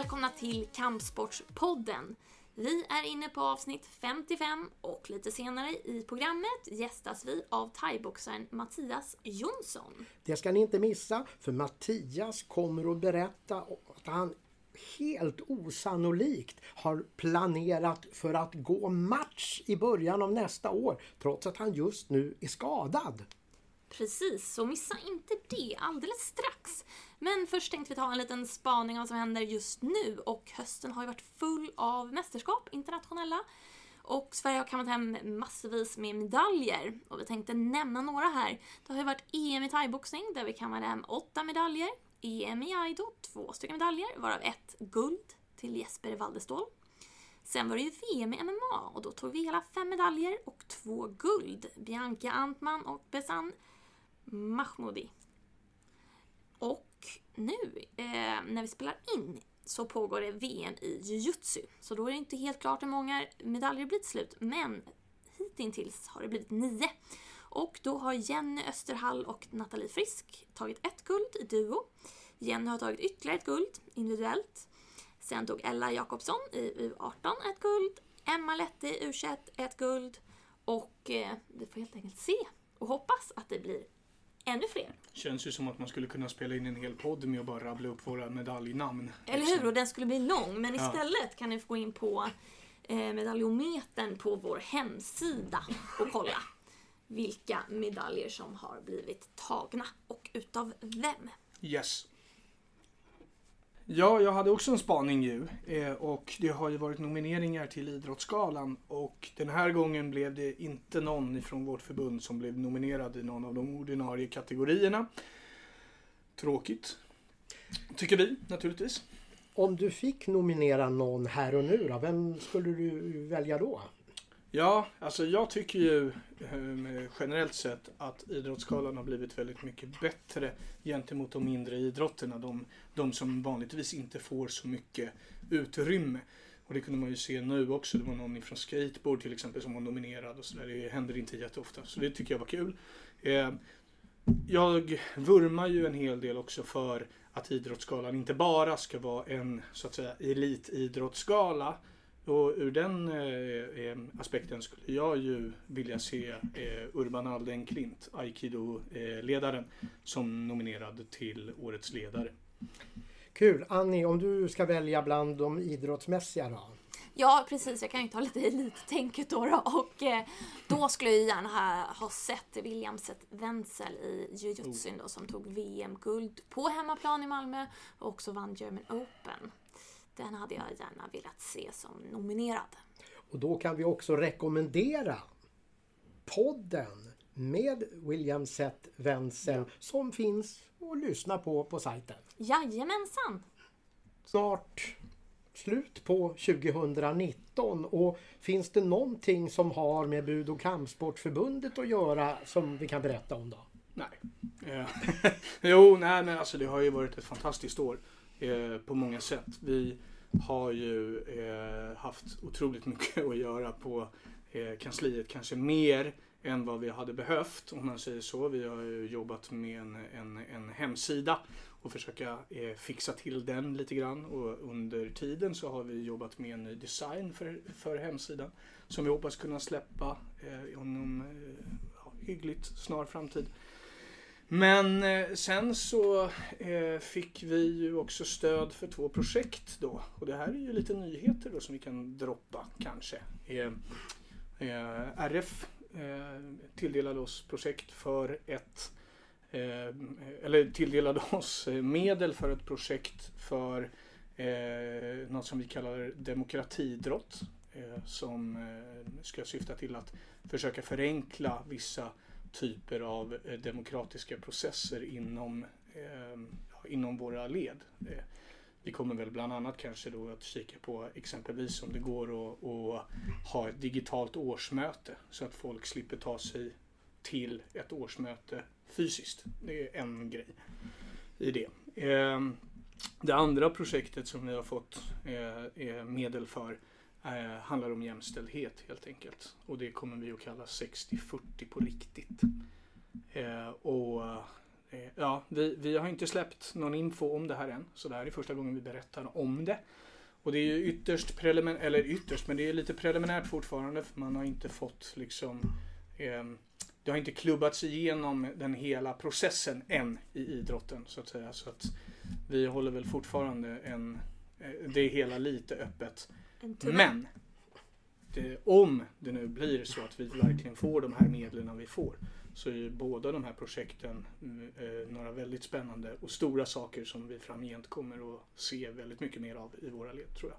Välkomna till Kampsportspodden. Vi är inne på avsnitt 55 och lite senare i programmet gästas vi av thaiboxaren Mattias Jonsson. Det ska ni inte missa för Mattias kommer att berätta att han helt osannolikt har planerat för att gå match i början av nästa år trots att han just nu är skadad. Precis, så missa inte det alldeles strax. Men först tänkte vi ta en liten spaning av vad som händer just nu och hösten har ju varit full av mästerskap, internationella. Och Sverige har kammat hem massvis med medaljer och vi tänkte nämna några här. Det har ju varit EM i thaiboxning där vi kammade hem åtta medaljer. EM i aido, två stycken medaljer, varav ett guld till Jesper Waldestål. Sen var det ju VM i MMA och då tog vi hela fem medaljer och två guld. Bianca Antman och Besan Mahmoudi. Och nu eh, när vi spelar in så pågår det VM i jujutsu. Så då är det inte helt klart hur många medaljer det blir till slut. Men hittills har det blivit nio. Och då har Jenny Österhall och Nathalie Frisk tagit ett guld i duo. Jenny har tagit ytterligare ett guld individuellt. Sen tog Ella Jakobsson i U18 ett guld. Emma Lette i U21 ett guld. Och eh, vi får helt enkelt se och hoppas att det blir ännu fler. Känns ju som att man skulle kunna spela in en hel podd med att bara rabbla upp våra medaljnamn. Eller hur? Och den skulle bli lång. Men istället kan ni få gå in på eh, medaljometern på vår hemsida och kolla vilka medaljer som har blivit tagna och utav vem. Yes. Ja, jag hade också en spaning ju. Eh, och det har ju varit nomineringar till Idrottsgalan. Och den här gången blev det inte någon ifrån vårt förbund som blev nominerad i någon av de ordinarie kategorierna. Tråkigt. Tycker vi naturligtvis. Om du fick nominera någon här och nu då, vem skulle du välja då? Ja, alltså jag tycker ju eh, generellt sett att Idrottsgalan har blivit väldigt mycket bättre gentemot de mindre idrotterna. De, de som vanligtvis inte får så mycket utrymme. Och det kunde man ju se nu också. Det var någon från skateboard till exempel som var nominerad och sådär. Det händer inte jätteofta. Så det tycker jag var kul. Eh, jag vurmar ju en hel del också för att Idrottsgalan inte bara ska vara en så att säga elitidrottsgala och ur den eh, eh, aspekten skulle jag ju vilja se eh, Urban Alden Klint, Aikido-ledaren, som nominerad till Årets ledare. Kul! Annie, om du ska välja bland de idrottsmässiga då? Ja, precis. Jag kan ju ta lite elittänket då, då. Och eh, då skulle jag gärna ha, ha sett William Seth Wenzel i jujutsun då, som tog VM-guld på hemmaplan i Malmö och också vann German Open. Den hade jag gärna velat se som nominerad. Och då kan vi också rekommendera podden med William Seth Wenzel som finns att lyssna på på sajten. Jajamensan! Snart slut på 2019 och finns det någonting som har med Bud och kampsportförbundet att göra som vi kan berätta om då? Nej. Eh, jo, nej men alltså det har ju varit ett fantastiskt år eh, på många sätt. Vi har ju eh, haft otroligt mycket att göra på eh, kansliet, kanske mer än vad vi hade behövt om man säger så. Vi har ju jobbat med en, en, en hemsida och försöka eh, fixa till den lite grann och under tiden så har vi jobbat med en ny design för, för hemsidan som vi hoppas kunna släppa eh, inom eh, hyggligt snar framtid. Men eh, sen så eh, fick vi ju också stöd för två projekt då. Och det här är ju lite nyheter då som vi kan droppa kanske. Eh, RF tilldelade oss projekt för ett eller tilldelade oss medel för ett projekt för något som vi kallar demokratidrott. Som ska syfta till att försöka förenkla vissa typer av eh, demokratiska processer inom, eh, inom våra led. Eh, vi kommer väl bland annat kanske då att kika på exempelvis om det går att, att ha ett digitalt årsmöte så att folk slipper ta sig till ett årsmöte fysiskt. Det är en grej i det. Ehm, det andra projektet som vi har fått eh, medel för eh, handlar om jämställdhet helt enkelt. Och det kommer vi att kalla 60-40 på riktigt. Eh, och Eh, Ja, vi, vi har inte släppt någon info om det här än. Så det här är första gången vi berättar om det. Och det är ju ytterst preliminärt, eller ytterst, men det är lite preliminärt fortfarande. För man har inte fått liksom eh, det har inte klubbats igenom den hela processen än i idrotten så att säga. Så att vi håller väl fortfarande en, eh, det hela lite öppet. Men det, om det nu blir så att vi verkligen får de här medlen vi får så är ju båda de här projekten eh, några väldigt spännande och stora saker som vi framgent kommer att se väldigt mycket mer av i våra led tror jag.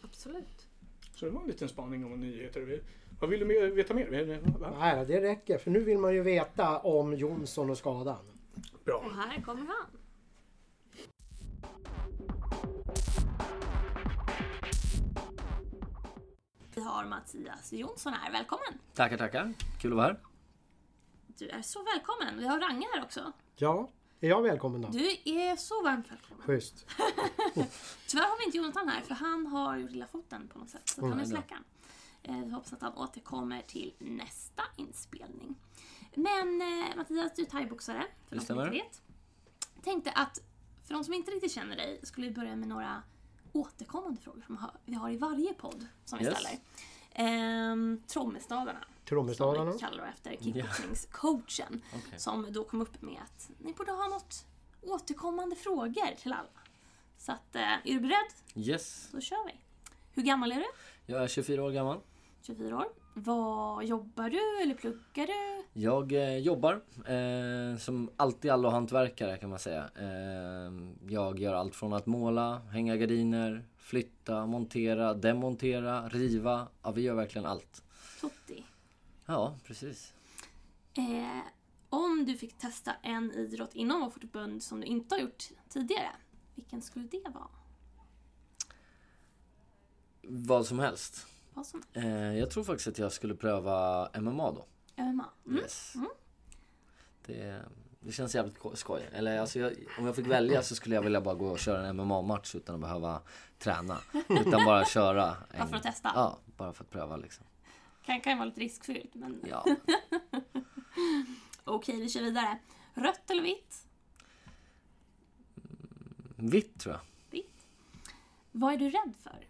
Absolut. Så det var en liten spaning om nyheter. Vad vill du veta mer? Va? Nej, det räcker. För nu vill man ju veta om Jonsson och skadan. Bra. Och här kommer han. Vi har Mattias Jonsson här. Välkommen! Tackar, tackar. Kul att vara här. Du är så välkommen. Vi har Range här också. Ja, är jag välkommen då? Du är så varmt välkommen. Schysst. Tyvärr har vi inte Jonathan här för han har gjort illa foten på något sätt. Så att han är Mm. släckaren. Eh, Vi hoppas att han återkommer till nästa inspelning. Men eh, Mattias, du är thaiboxare. För de som inte vet. Tänkte att för de som inte riktigt känner dig skulle vi börja med några återkommande frågor som vi har i varje podd som vi Yes. ställer. Ehm, Trommestadarna. Som Trommestadarna. vi kallar efter kickboxningscoachen. Okej. Som då kom upp med att ni borde ha något återkommande frågor till alla. Så att, eh, är du beredd? Yes. Då kör vi. Hur gammal är du? Jag är 24 år gammal. 24 år. Vad jobbar du eller pluggar du? Jag eh, jobbar eh, som alltid allohantverkare kan man säga. Eh, jag gör allt från att måla, hänga gardiner, flytta, montera, demontera, riva. Ja, vi gör verkligen allt. Totti. Ja, precis. Eh, om du fick testa en idrott inom vårt förbund som du inte har gjort tidigare, vilken skulle det vara? Vad som helst. Vad som Eh, jag tror faktiskt att jag skulle pröva MMA då. MMA. Mm. Yes. Det, det känns jävligt ko- skoj. Eller alltså jag, om jag fick välja så skulle jag vilja bara gå och köra en MMA-match utan att behöva träna. Utan bara köra. En, Bara för att testa? Ja, bara för att pröva liksom. Kan, kan ju vara lite riskfyllt, men Ja. okej, vi kör vidare. Rött eller vitt? Vitt tror jag. Vitt. Vad är du rädd för?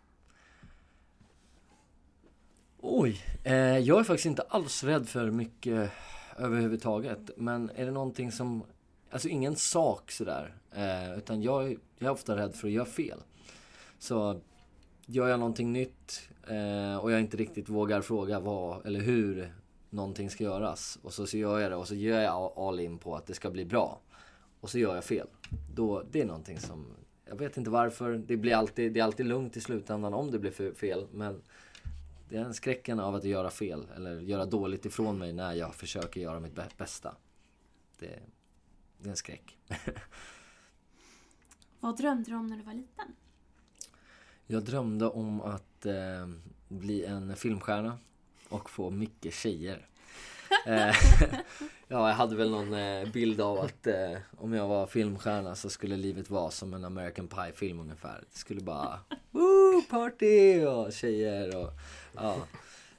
Oj, eh, jag är faktiskt inte alls rädd för mycket överhuvudtaget. Men är det någonting som, alltså ingen sak sådär. Eh, utan jag, jag är ofta rädd för att göra fel. Så gör jag någonting nytt eh, och jag inte riktigt vågar fråga vad eller hur någonting ska göras. Och så, så gör jag det och så gör jag all in på att det ska bli bra. Och så gör jag fel. Då, det är någonting som, jag vet inte varför. Det blir alltid, det är alltid lugnt i slutändan om det blir fel. Men det är en skräcken av att göra fel eller göra dåligt ifrån mig när jag försöker göra mitt bä- bästa. Det, det är en skräck. Vad drömde du om när du var liten? Jag drömde om att eh, bli en filmstjärna och få mycket tjejer. Eh, ja, jag hade väl någon eh, bild av att eh, om jag var filmstjärna så skulle livet vara som en American Pie-film ungefär. Det skulle bara Woo, party och tjejer och ja.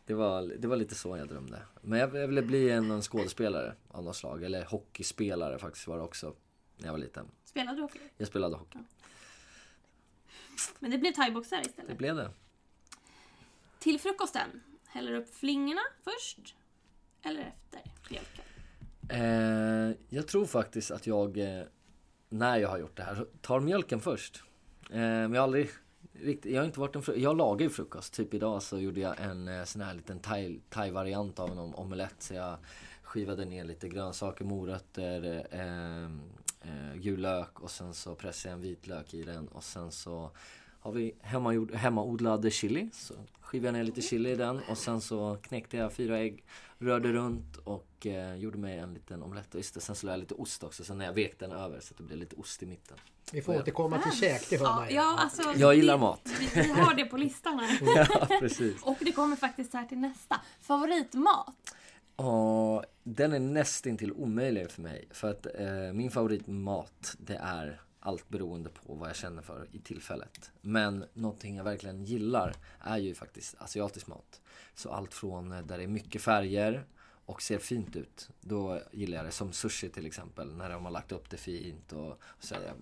Det var, det var lite så jag drömde. Men jag, jag ville bli en, en skådespelare av något slag. Eller hockeyspelare faktiskt var det också. När jag var liten. Spelade du hockey? Jag spelade hockey. Men det blev thaiboxare Det istället. blev det. Till frukosten, häller du upp flingorna först eller efter mjölken? Eh, jag tror faktiskt att jag, eh, när jag har gjort det här, tar mjölken först. Eh, men jag har aldrig riktigt, jag har inte varit en frukost... jag lagar ju frukost. Typ idag så gjorde jag en eh, sån här liten thai- thai-variant av en om- omelett. Så jag skivade ner lite grönsaker, morötter, eh, eh, gul lök och sen så pressade jag en vitlök i den och sen så har vi hemmagjord, hemmaodlad chili. Så skivade jag ner lite chili i den och sen så knäckte jag fyra ägg, rörde runt och eh, gjorde mig en liten omelett. Och just det, sen så la jag lite ost också, sen när jag vekte den över så att det blev lite ost i mitten. Vi får återkomma till käk, det hör Ja, man ju. ja, alltså, Jag gillar det- mat. Vi, vi har det på listan här. Ja, precis. Och det kommer faktiskt här till nästa. Favoritmat? Och den är nästintill omöjlig för mig. För att eh, min favoritmat, det är allt beroende på vad jag känner för i tillfället. Men någonting jag verkligen gillar är ju faktiskt asiatisk mat. Så allt från där det är mycket färger och ser fint ut. Då gillar jag det. Som sushi till exempel. När de har lagt upp det fint och, och så är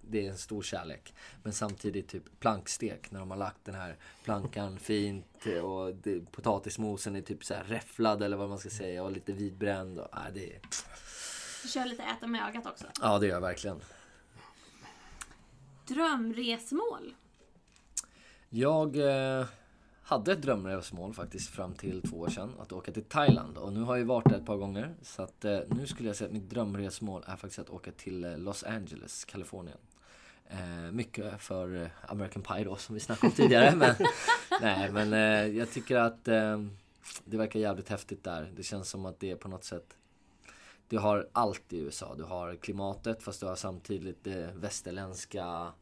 det, är en stor kärlek. Men samtidigt typ plankstek när de har lagt den här plankan fint och det, potatismosen är typ så här räfflad eller vad man ska säga och lite vitbränd. Och, äh, det är, Du kör lite äta med ögat också. ja, det gör jag verkligen. Drömresmål? Jag eh, hade ett drömresmål faktiskt fram till två år sedan. Att åka till Thailand. Och nu har jag varit där ett par gånger. Så att eh, nu skulle jag säga att mitt drömresmål är faktiskt att åka till eh, Los Angeles, Kalifornien. Eh, mycket för eh, American Pie då, som vi snackade om tidigare. men, nej, men eh, jag tycker att det verkar jävligt häftigt där. Det känns som att det är på något sätt du har allt i USA. Du har klimatet fast du har samtidigt det västerländska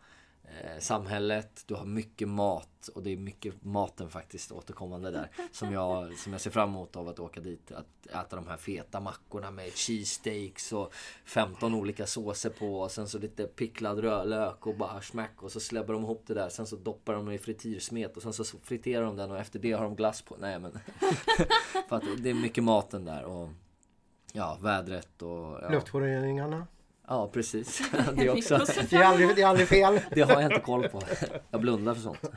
eh, samhället. Du har mycket mat och det är mycket maten faktiskt återkommande där. Som jag, som jag ser fram emot av att åka dit. Att äta de här feta mackorna med cheesesteaks och 15 olika såser på. Och sen så lite picklad rödlök och bara smack. Och så släpper de ihop det där. Sen så doppar de i frityrsmet och sen så friterar de den och efter det har de glass på. Nej men. För att det är mycket maten där. Och Ja, vädret och... Ja, Luftföroreningarna. ja precis. Det också. Det är aldrig, det är aldrig fel. Det har jag inte koll på. Jag blundar för sånt.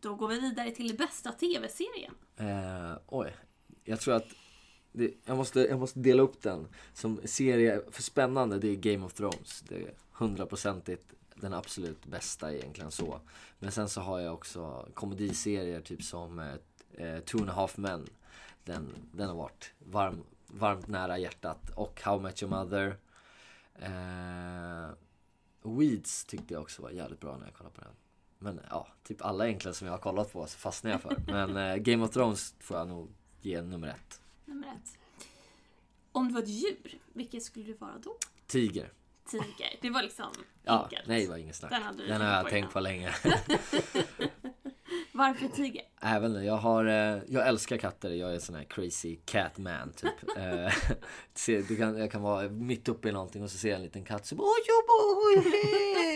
Då går vi vidare till bästa tv-serien. Eh, oj. Jag tror att det, jag, måste, jag måste dela upp den. Som serie för spännande, det är Game of Thrones. Det är hundraprocentigt den absolut bästa egentligen så. Men sen så har jag också komediserier typ som eh, Two and a half men. Den, den har varit varm, varmt nära hjärtat. Och How I Met Your Mother. Eh, Weeds tyckte jag också var jävligt bra när jag kollade på den. Men ja, typ alla egentligen som jag har kollat på så fastnar jag för. Men eh, Game of Thrones får jag nog ge nummer ett. Nummer ett. Om du var ett djur, vilket skulle du vara då? Tiger. Tiger. Det var liksom Ja, enkelt. nej det var ingen snack. Den hade du Den har jag tänkt på länge. Varför tiger? Även jag har, eh, jag älskar katter. Jag är sån här crazy cat man typ. Eh, du kan, jag kan vara mitt uppe i någonting och så ser jag en liten katt så bara oj, oj,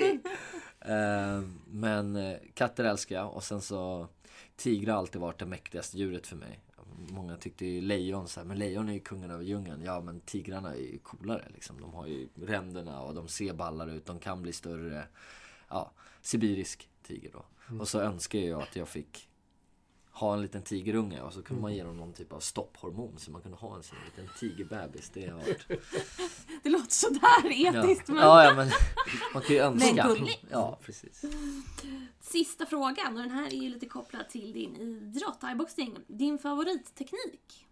oj, Men eh, katter älskar jag och sen så Tigrar har alltid varit det mäktigaste djuret för mig. Många tyckte ju lejon så här, men lejon är ju kungen över djungeln. Ja men tigrarna är ju coolare liksom. De har ju ränderna och de ser ballare ut. De kan bli större. Ja, sibirisk tiger då. Och så önskar jag att jag fick ha en liten tigerunge och så kunde man ge dem någon typ av stopphormon så man kunde ha en sån liten tigerbebis. Det har varit... Det låter sådär Ja. etiskt men... ja, ja, men man kan ju önska. gulligt. Ja, precis. Sista frågan, och den här är ju lite kopplad till din idrott, thaiboxning. Din favoritteknik?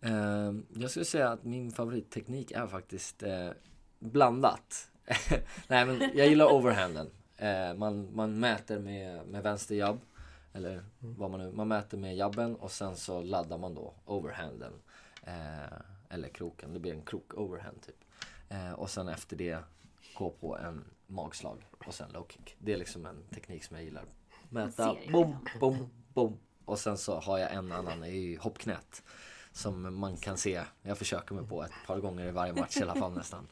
Eh, jag skulle säga att min favoritteknik är faktiskt eh, blandat. Nej men jag gillar overhanden. Eh, man, man mäter med, med vänster jabb. Eller vad man nu, man mäter med jabben och sen så laddar man då overhanden. Eh, eller kroken, det blir en krok overhand typ. Eh, och sen efter det gå på en magslag och sen low kick. Det är liksom en teknik som jag gillar. Mäta, bom, bom, bom. Och sen så har jag en annan i hoppknät. Som man kan se, jag försöker mig på ett par gånger i varje match i alla fall nästan.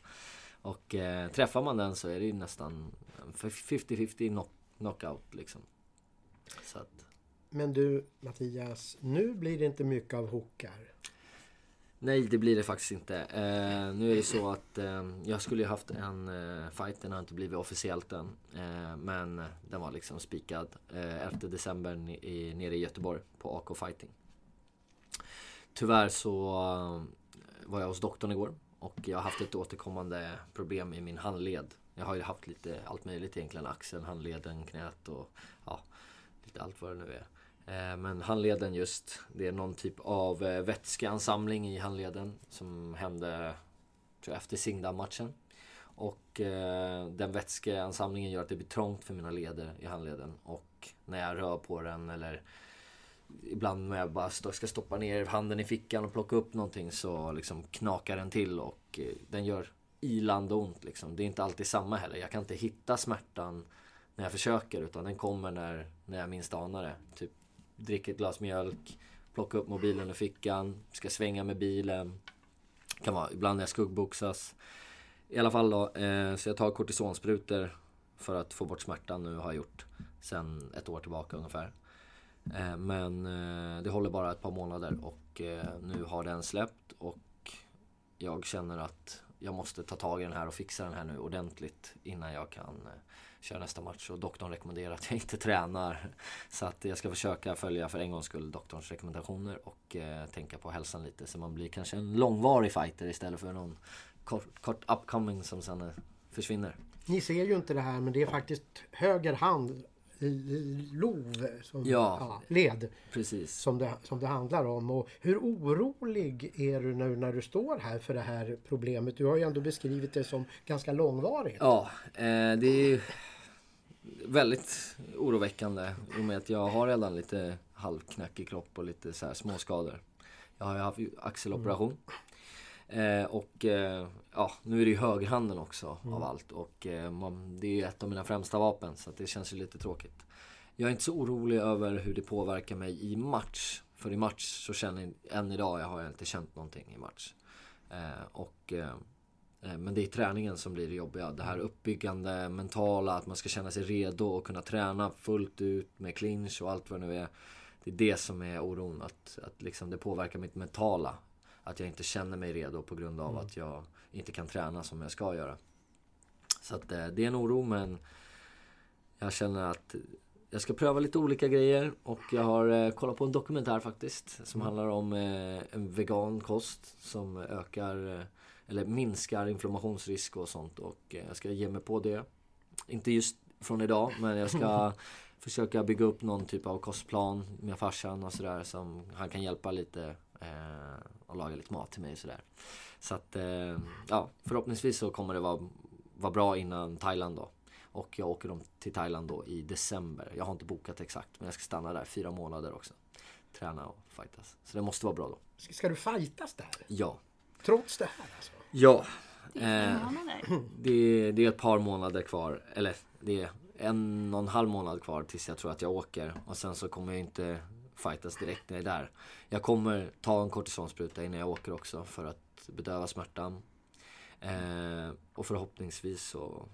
Och eh, träffar man den så är det ju nästan 50-50 knock, knockout liksom. Så att, Men du Mattias, nu blir det inte mycket av hookar. nej det blir det faktiskt inte. Eh, nu är det så att eh, jag skulle ju haft en eh, fight, den har inte blivit officiellt än. Eh, men den var liksom spikad eh, 11 december i, nere i Göteborg på AK Fighting. Tyvärr så eh, var jag hos doktorn igår och jag har haft ett återkommande problem i min handled. Jag har ju haft lite allt möjligt egentligen. Axeln, handleden, knät och ja, lite allt vad det nu är. Eh, men handleden just, det är någon typ av eh, vätskeansamling i handleden som hände tror jag, efter Singdam-matchen. Och eh, den vätskeansamlingen gör att det blir trångt för mina leder i handleden. Och när jag rör på den eller ibland när jag bara ska stoppa ner handen i fickan och plocka upp någonting så liksom knakar den till och eh, den gör ilande ont liksom. Det är inte alltid samma heller. Jag kan inte hitta smärtan när jag försöker utan den kommer när, när jag minst anar det. Typ dricker ett glas mjölk, plocka upp mobilen ur fickan, ska svänga med bilen. Kan vara ibland när jag skuggboxas. I alla fall då, eh, så jag tar kortisonsprutor för att få bort smärtan nu har jag gjort sen ett år tillbaka ungefär. Eh, men eh, det håller bara ett par månader och eh, nu har den släppt och jag känner att jag måste ta tag i den här och fixa den här nu ordentligt innan jag kan köra nästa match. Och doktorn rekommenderar att jag inte tränar. Så att jag ska försöka följa för en gångs skull doktorns rekommendationer och tänka på hälsan lite. Så man blir kanske en långvarig fighter istället för någon kort, kort upcoming som sen försvinner. Ni ser ju inte det här men det är faktiskt höger hand lov som, Ja. led Precis. som det, som det handlar om. Och hur orolig är du nu när du står här för det här problemet? Du har ju ändå beskrivit det som ganska långvarigt. Ja, eh, det är väldigt oroväckande i och med att jag har redan lite halvknackig kropp och lite så här småskador. Jag har ju haft axeloperation. Eh, och eh, ja, nu är det ju högerhanden också av allt och eh, man, det är ju ett av mina främsta vapen så det känns ju lite tråkigt. Jag är inte så orolig över hur det påverkar mig i match. För i match så känner jag, än idag jag har jag inte känt någonting i match. Eh, och eh, Eh, Men det är träningen som blir det jobbiga. Det här uppbyggande, mentala, att man ska känna sig redo och kunna träna fullt ut med clinch och allt vad det nu är. Det är det som är oron, att, att liksom det påverkar mitt mentala. Att jag inte känner mig redo på grund av att jag inte kan träna som jag ska göra. Så att eh, det är en oro men jag känner att jag ska pröva lite olika grejer och jag har eh, kollat på en dokumentär faktiskt som handlar om eh, en vegan kost som ökar eh, eller minskar inflammationsrisk och sånt och jag ska ge mig på det. Inte just från idag men jag ska försöka bygga upp någon typ av kostplan med farsan och sådär som han kan hjälpa lite och laga lite mat till mig och sådär. Så att eh, ja, förhoppningsvis så kommer det vara, vara bra innan Thailand då. Och jag åker dem till Thailand då i december. Jag har inte bokat exakt men jag ska stanna där fyra månader också. Träna och fightas. Så det måste vara bra då. Ska du fightas där? Ja. Trots det här alltså? Ja. Det är Eh, det, det är ett par månader kvar. Eller det är en och en halv månad kvar tills jag tror att jag åker. Och sen så kommer jag inte fightas direkt när jag är där. Jag kommer ta en kortisonspruta innan jag åker också för att bedöva smärtan. Eh, och förhoppningsvis så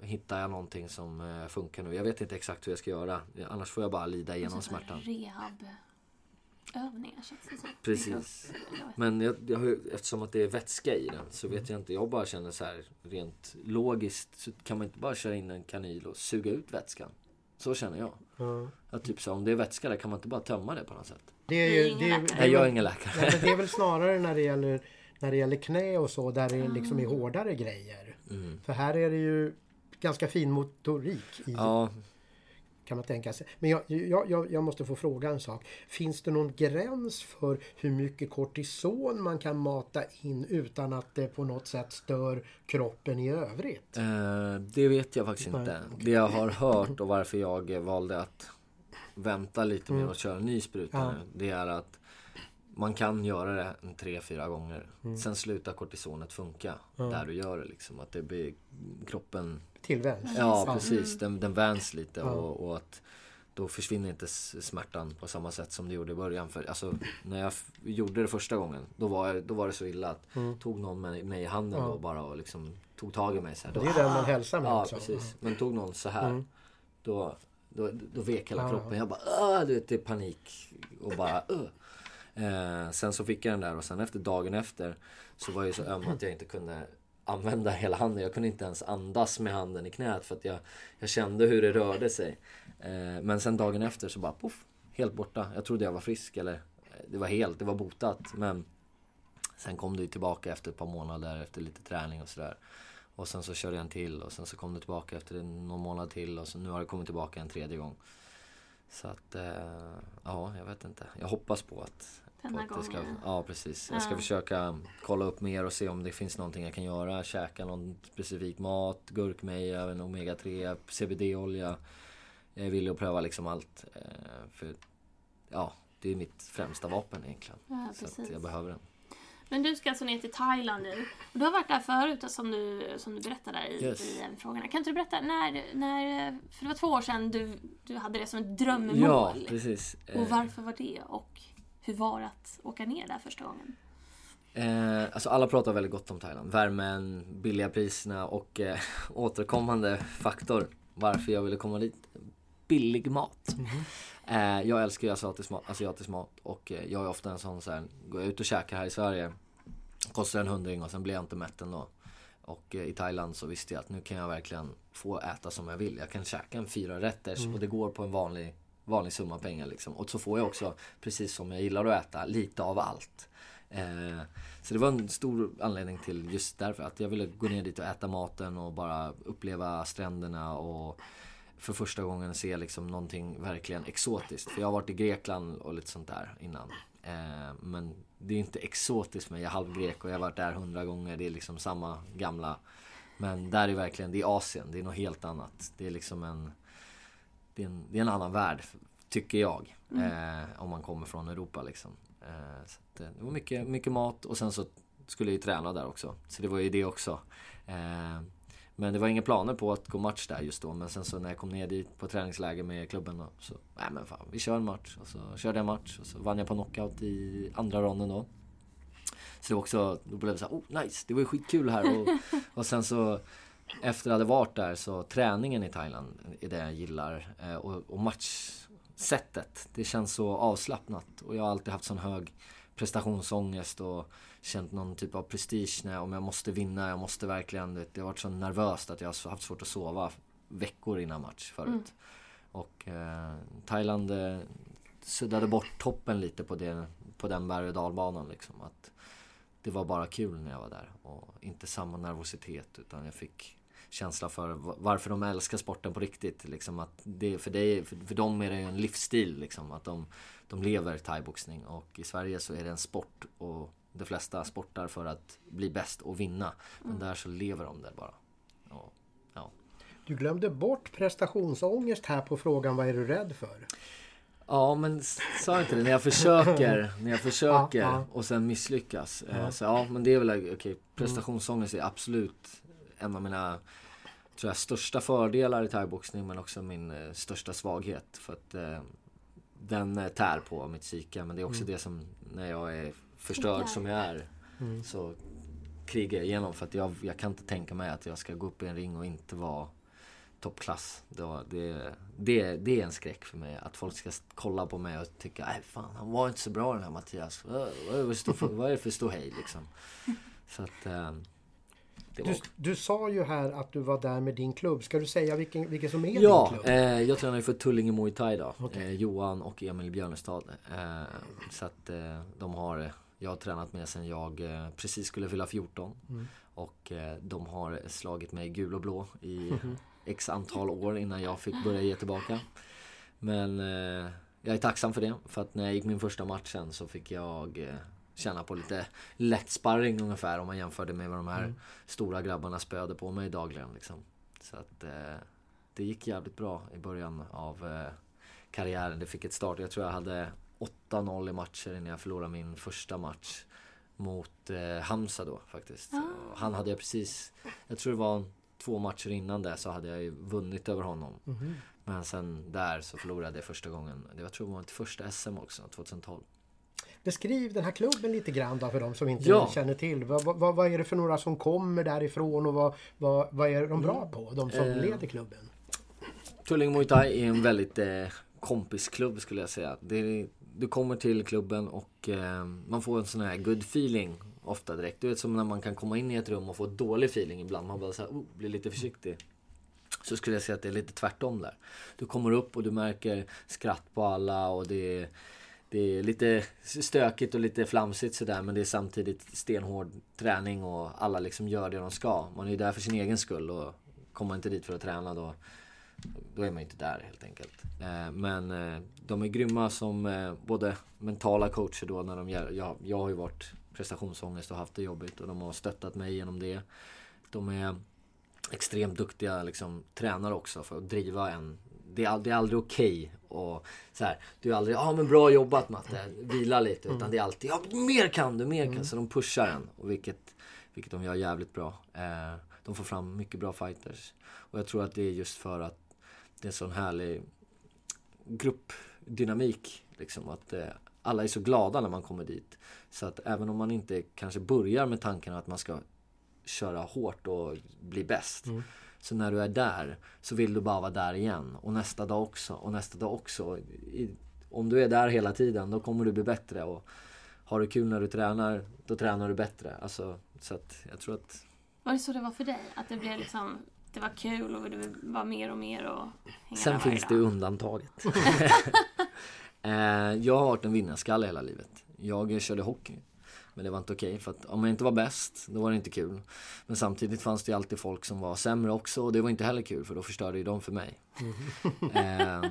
hittar jag någonting som eh, funkar nu. Jag vet inte exakt hur jag ska göra. Annars får jag bara lida igenom smärtan. Rehabövningar känns det som. Precis. Men jag, jag, eftersom att det är vätska i den så vet jag inte. Jag bara känner så här rent logiskt så kan man inte bara köra in en kanyl och suga ut vätskan. Så känner jag. Ja. Att typ så om det är vätska där kan man inte bara tömma det på något sätt. Det är ju... Det är, Nej, jag är väl- ingen läkare. Nej, men det är väl snarare när det gäller, när det gäller knä och så där det liksom är hårdare grejer. Mm. För här är det ju ganska fin motorik i, Ja, kan man tänka sig. Men jag, jag, jag, måste få fråga en sak. Finns det någon gräns för hur mycket kortison man kan mata in utan att det på något sätt stör kroppen i övrigt? eh, det vet jag faktiskt Nej, inte. okej. Det jag har hört och varför jag valde att vänta lite med Mm. att köra en ny spruta Ja. nu. Det är att man kan göra det en tre, fyra gånger. Mm. Sen slutar kortisonet funka Ja. där du gör det liksom. Att det blir kroppen Tillvänds? Ja, precis. Den, den vänds lite och, och att då försvinner inte smärtan på samma sätt som det gjorde i början. För alltså, när jag gjorde det första gången, då var, jag, då var det så illa att Mm. tog någon mig, mig i handen då bara och liksom tog tag i mig så här. Det Då, är den man hälsar med ja, också. precis. Men tog någon så här, Mm. då, då, då vek hela kroppen. Jag bara, du vet, det är panik. Och bara, "Åh." Eh, Sen så fick jag den där och sen efter dagen efter så var jag ju så öm att jag inte kunde använda hela handen. Jag kunde inte ens andas med handen i knät för att jag, jag kände hur det rörde sig. Eh, men sen dagen efter så bara poff, helt borta. Jag trodde jag var frisk eller eh, det var helt, det var botat. Men sen kom det ju tillbaka efter ett par månader efter lite träning och sådär. Och sen så körde jag en till och sen så kom det tillbaka efter någon månad till och så nu har det kommit tillbaka en tredje gång. Så att, eh, ja, jag vet inte. Jag hoppas på att, den på här att det ska, gången. Ja, precis. Jag ska Ja. försöka kolla upp mer och se om det finns någonting jag kan göra. Käka någon specifik mat, gurkmeja, en omega-3, CBD-olja. Jag är villig att pröva liksom allt. Eh, för ja, det är mitt främsta vapen egentligen. Ja, så jag behöver den. Men du ska alltså ner till Thailand nu. Och du har varit där förut som du, som du berättade i, Yes. i fråga. Kan inte du berätta när, när, för det var två år sedan du, du hade det som ett drömmål. Ja, precis. Eh, och varför var det? Och hur var det att åka ner där första gången? Eh, alltså alla pratar väldigt gott om Thailand. Värmen, billiga priserna och eh, återkommande faktor varför jag ville komma dit. billig mat. Eh, jag älskar ju asiatisk mat, asiatisk mat och eh, jag är ofta en sån så här, går jag ut och käkar här i Sverige Kostar en hundring och sen blir jag inte mätt ändå. Och eh, i Thailand så visste jag att nu kan jag verkligen få äta som jag vill. Jag kan käka en fyra rätters och det går på en vanlig, vanlig summa pengar liksom. Och så får jag också, precis som jag gillar att äta, lite av allt. Eh, så det var en stor anledning till just därför att jag ville gå ner dit och äta maten och bara uppleva stränderna och för första gången se liksom någonting verkligen exotiskt. För jag har varit i Grekland och lite sånt där innan. Eh, men det är inte exotiskt men jag är halvgrek och jag har varit där hundra gånger. Det är liksom samma gamla. Men där är verkligen, det är Asien. Det är något helt annat. Det är liksom en... Det är en, det är en annan värld, tycker jag. Eh, om man kommer från Europa liksom. Eh, så att, eh, det var mycket, mycket mat och sen så skulle jag ju träna där också. Så det var ju det också. Eh, men det var inga planer på att gå match där just då. Men sen så när jag kom ner dit på träningsläger med klubben då, så, nej men fan, vi kör en match. Och så körde jag match och så vann jag på knockout i andra ronden då. Så det var också, då blev det såhär, oh nice, det var ju skitkul här. Och, och sen så efter att hade varit där så träningen i Thailand är det jag gillar. Eh, och, och matchsättet, det känns så avslappnat. Och jag har alltid haft sån hög prestationsångest och känt någon typ av prestige när om jag måste vinna, jag måste verkligen, det har varit så nervöst att jag har haft svårt att sova veckor innan match förut. Mm. Och eh, Thailand eh, suddade bort toppen lite på, det, på den berg och dalbanan liksom. Att det var bara kul när jag var där och inte samma nervositet utan jag fick känsla för varför de älskar sporten på riktigt. Liksom att det, för, det, för, för dem är det ju en livsstil liksom. Att de, de lever thaiboxning och i Sverige så är det en sport och de flesta sportar för att bli bäst och vinna. Men där så lever de det bara. Och, ja. Du glömde bort prestationsångest här på frågan vad är du rädd för? Ja men sa inte det? När jag försöker, när jag försöker Ja, ja. och sen misslyckas. Eh, Så ja men det är väl okej, prestationsångest är absolut en av mina tror jag, största fördelar i thaiboxning men också min eh, största svaghet. För att eh, den eh, tär på mitt psyke men det är också det som när jag är förstörd som jag är så krigar jag igenom för att jag, jag kan inte tänka mig att jag ska gå upp i en ring och inte vara toppklass. Det, det, det, det är en skräck för mig. Att folk ska kolla på mig och tycka, nej fan han var inte så bra den här Mattias. Vad, vad, vad är det för ståhej liksom? Så att... Var Du, du sa ju här att du var där med din klubb. Ska du säga vilken, vilken som är Ja, din klubb? eh, jag tränar ju för Tullinge Muay Thai då. Okej. Eh, Johan och Emil Björnestad. Eh, så att eh, de har, jag har tränat med sen jag eh, precis skulle fylla 14. Och eh, de har slagit mig gul och blå i x antal år innan jag fick börja ge tillbaka. Men eh, jag är tacksam för det. För att när jag gick min första match sen så fick jag eh, känna på lite lätt sparring ungefär om man jämförde med vad de här stora grabbarna spöade på mig dagligen. Liksom. Så att eh, det gick jävligt bra i början av eh, karriären. Det fick ett start. Jag tror jag hade 8-0 i matcher innan jag förlorade min första match mot eh, Hamza då faktiskt. Och Han hade jag precis, jag tror det var två matcher innan det så hade jag ju vunnit över honom. Mhm. Men sen där så förlorade jag första gången. Det var, tror jag var mitt första SM också, 2012. Beskriv den här klubben lite grann då för de som inte Ja. känner till. Vad, vad, vad är det för några som kommer därifrån och vad, vad, vad är de bra Mm. på? De som Eh, leder klubben. Tullinge Muay Thai är en väldigt eh, kompisklubb skulle jag säga. Det du kommer till klubben och eh, man får en sån här good feeling ofta direkt. Du vet som när man kan komma in i ett rum och få dålig feeling ibland. Man bara så här, oh, blir lite försiktig. Så skulle jag säga att det är lite tvärtom där. Du kommer upp och du märker skratt på alla och det är, det är lite stökigt och lite flamsigt sådär men det är samtidigt stenhård träning och alla liksom gör det de ska. Man är ju där för sin egen skull och kommer man inte dit för att träna då då är man ju inte där helt enkelt. Eh, men eh, de är grymma som eh, både mentala coacher då när de gör, jag, jag har ju varit prestationsångest och haft det jobbigt och de har stöttat mig genom det. De är extremt duktiga liksom, tränare också för att driva en. Det är, det är aldrig okej och så här, du är aldrig ja ah, men bra jobbat Matte, vila lite. Utan det är alltid ja mer kan du, mer kan. Så de pushar en och vilket, vilket de gör jävligt bra. Eh, de får fram mycket bra fighters. Och jag tror att det är just för att det är en sån härlig gruppdynamik. Liksom, att eh, alla är så glada när man kommer dit. Så att även om man inte kanske börjar med tanken att man ska köra hårt och bli bäst. Så när du är där så vill du bara vara där igen. Och nästa dag också och nästa dag också. I, om du är där hela tiden då kommer du bli bättre. Och har du kul när du tränar, då tränar du bättre. Alltså, så att jag tror att... Var det så det var för dig? Att det blev liksom det var kul och det var mer och mer och Sen finns det undantaget. Eh, jag har varit en vinnarskalle hela livet. Jag körde hockey. Men det var inte okej för att om jag inte var bäst, då var det inte kul. Men samtidigt fanns det ju alltid folk som var sämre också och det var inte heller kul för då förstörde ju de för mig. Eh,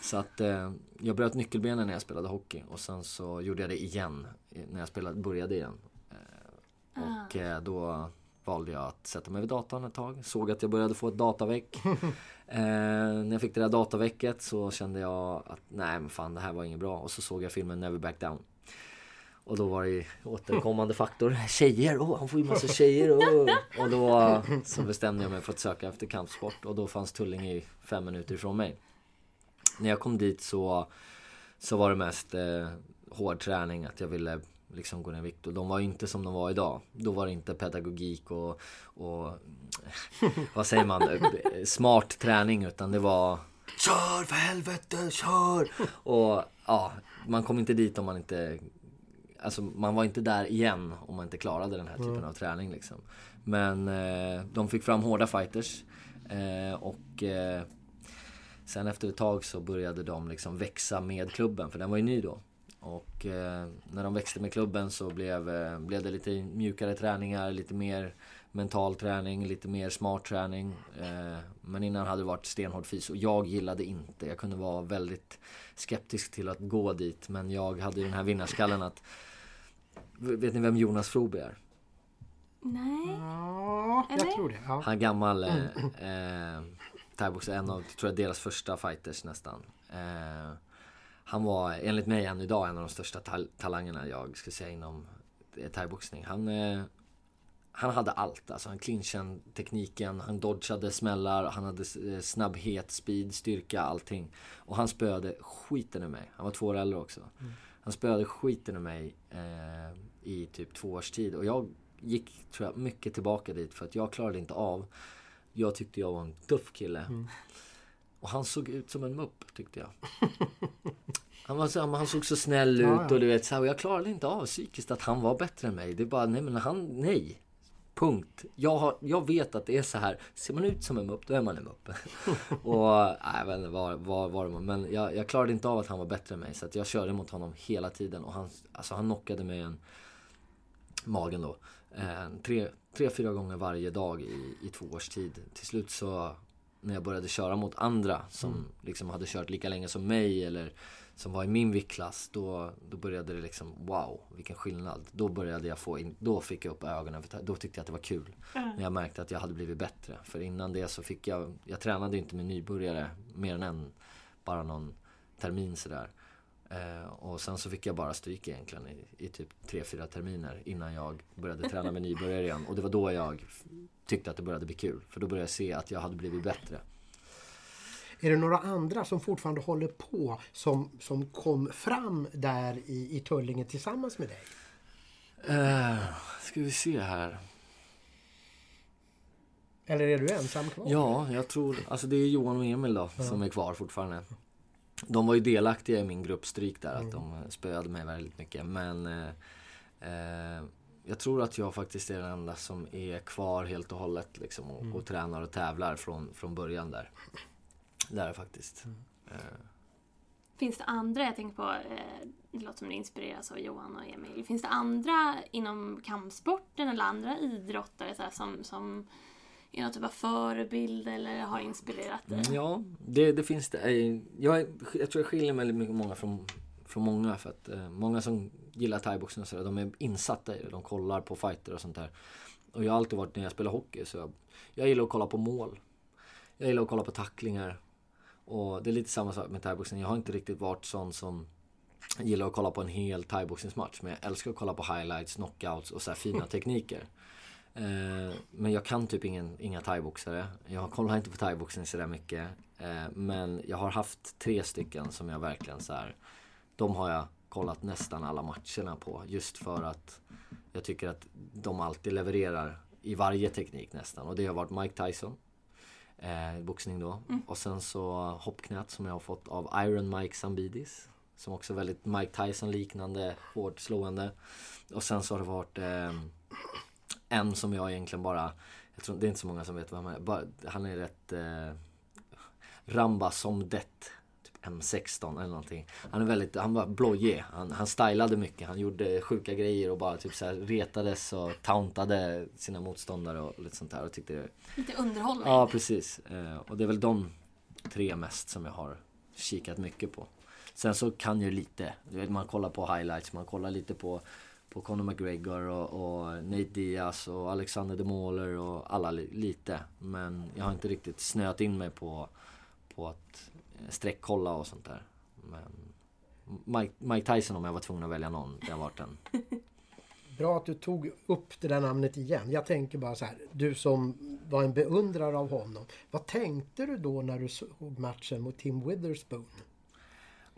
så att eh, jag bröt nyckelbenen när jag spelade hockey och sen så gjorde jag det igen när jag spelade, började igen. Eh, och eh, då valde jag att sätta mig vid datorn ett tag. Såg att jag började få ett dataväck. Eh, när jag fick det där dataväcket så kände jag att nej men fan det här var inget bra. Och så såg jag filmen Never Back Down. Och då var det återkommande faktor. Tjejer, åh han får ju massa tjejer. Åh. Och då så bestämde jag mig för att söka efter kampsport. Och då fanns Tullinge fem minuter ifrån mig. När jag kom dit så, så var det mest eh, hård träning. Att jag ville liksom gå ner i vikt. Och de var inte som de var idag. Då var det inte pedagogik och, och vad säger man, smart träning. Utan det var Kör för helvete, kör! Och ja, man kom inte dit om man inte Alltså man var inte där igen om man inte klarade den här typen av träning liksom. Men eh, de fick fram hårda fighters. Eh, och eh, sen efter ett tag så började de liksom växa med klubben, för den var ju ny då. Och eh, när de växte med klubben så blev, eh, blev det lite mjukare träningar, lite mer mental träning, lite mer smart träning. Eh, men innan hade det varit stenhård fys och jag gillade inte. Jag kunde vara väldigt skeptisk till att gå dit. Men jag hade ju den här vinnarskallen att... Vet ni vem Jonas Froby är? Nej. Ja, jag Eller? tror det. Ja. Han är gammal eh, eh, thaiboxare, en av, tror jag, deras första fighters nästan. Eh, han var enligt mig än idag en av de största tal- talangerna jag skulle säga inom eh, thaiboxning. Han, eh, han hade allt. Alltså han clinchade tekniken, han dodgade smällar, han hade eh, snabbhet, speed, styrka, allting. Och han spöade skiten ur mig. Han var två år äldre också. Han spöade skiten ur mig eh, i typ två års tid. Och jag gick, tror jag, mycket tillbaka dit för att jag klarade inte av. Jag tyckte jag var en tuff kille. Och han såg ut som en mupp tyckte jag. Han, var så, han såg så snäll ut Ja, ja. och du vet så här, och jag klarade inte av psykiskt att han var bättre än mig. Det är bara, nej men han, nej. Punkt. Jag, har, jag vet att det är så här. Ser man ut som en mupp, då är man en mupp. och nej, inte vad, vad, vad det var. Men jag, jag klarade inte av att han var bättre än mig. Så att jag körde mot honom hela tiden. Och han, alltså, han knockade mig en magen då. Eh, tre, tre, fyra gånger varje dag i, i två års tid. Till slut så när jag började köra mot andra som liksom hade kört lika länge som mig eller som var i min viktklass. Då, då började det liksom, wow vilken skillnad. Då började jag få in, då fick jag upp ögonen. För då tyckte jag att det var kul. När jag märkte att jag hade blivit bättre. För innan det så fick jag, jag tränade inte med nybörjare mer än en, bara någon termin sådär. Eh, och sen så fick jag bara stryk egentligen i, i typ 3-4 terminer innan jag började träna med nybörjare igen. Och det var då jag tyckte att det började bli kul. För då började jag se att jag hade blivit bättre. Är det några andra som fortfarande håller på som, som kom fram där i, i Tullinge tillsammans med dig? Eh, ska vi se här. Eller är du ensam kvar? Ja, jag tror, alltså det är Johan och Emil då som är kvar fortfarande. De var ju delaktiga i min gruppstryk där, att de spöade mig väldigt mycket. Men eh, eh, jag tror att jag faktiskt är den enda som är kvar helt och hållet liksom, och, och tränar och tävlar från, från början där. Det är det faktiskt. Eh, Finns det andra, jag tänker på, eh, det låter som det inspireras av Johan och Emil. Finns det andra inom kampsporten eller andra idrottare så här, som, som är någon typ av förebild eller har inspirerat dig? Ja, det, det finns det. Eh, Jag, jag tror jag skiljer mig väldigt mycket många från, från många. För att eh, många som gillar thaiboxning och sådär, de är insatta i det. De kollar på fighter och sånt där. Och jag har alltid varit, när jag spelar hockey, så jag, jag gillar att kolla på mål. Jag gillar att kolla på tacklingar. Och det är lite samma sak med thaiboxning. Jag har inte riktigt varit sån som gillar att kolla på en hel thaiboxningsmatch. Men jag älskar att kolla på highlights, knockouts och så här fina tekniker. Eh, men jag kan typ ingen, inga thaiboxare. Jag kollar inte på thaiboxning sådär mycket. Eh, men jag har haft tre stycken som jag verkligen så här. De har jag kollat nästan alla matcherna på. Just för att jag tycker att de alltid levererar i varje teknik nästan. Och det har varit Mike Tyson. Eh, boxning då. Mm. Och sen så hoppknät som jag har fått av Iron Mike Zambidis. Som också är väldigt Mike Tyson liknande, hårt slående. Och sen så har det varit eh, en som jag egentligen bara, jag tror det är inte så många som vet vem han är. Bara, han är rätt eh, Ramba som det. Typ M16 eller någonting. Han är väldigt, han var blojig. Han, han stylade mycket. Han gjorde sjuka grejer och bara typ så här retades och tauntade sina motståndare och lite sånt där. Och tyckte det, Lite underhållning. Ja, precis. Eh, och det är väl de tre mest som jag har kikat mycket på. Sen så kan jag lite. Du vet, man kollar på highlights, man kollar lite på, på Conor McGregor och, och Nate Diaz och Alexander de Mauler och alla li, lite. Men jag har inte riktigt snöat in mig på, på att eh, streckkolla och sånt där. Men Mike, Mike Tyson om jag var tvungen att välja någon, det har varit en... Bra att du tog upp det där namnet igen. Jag tänker bara så här, du som var en beundrare av honom. Vad tänkte du då när du såg matchen mot Tim Witherspoon?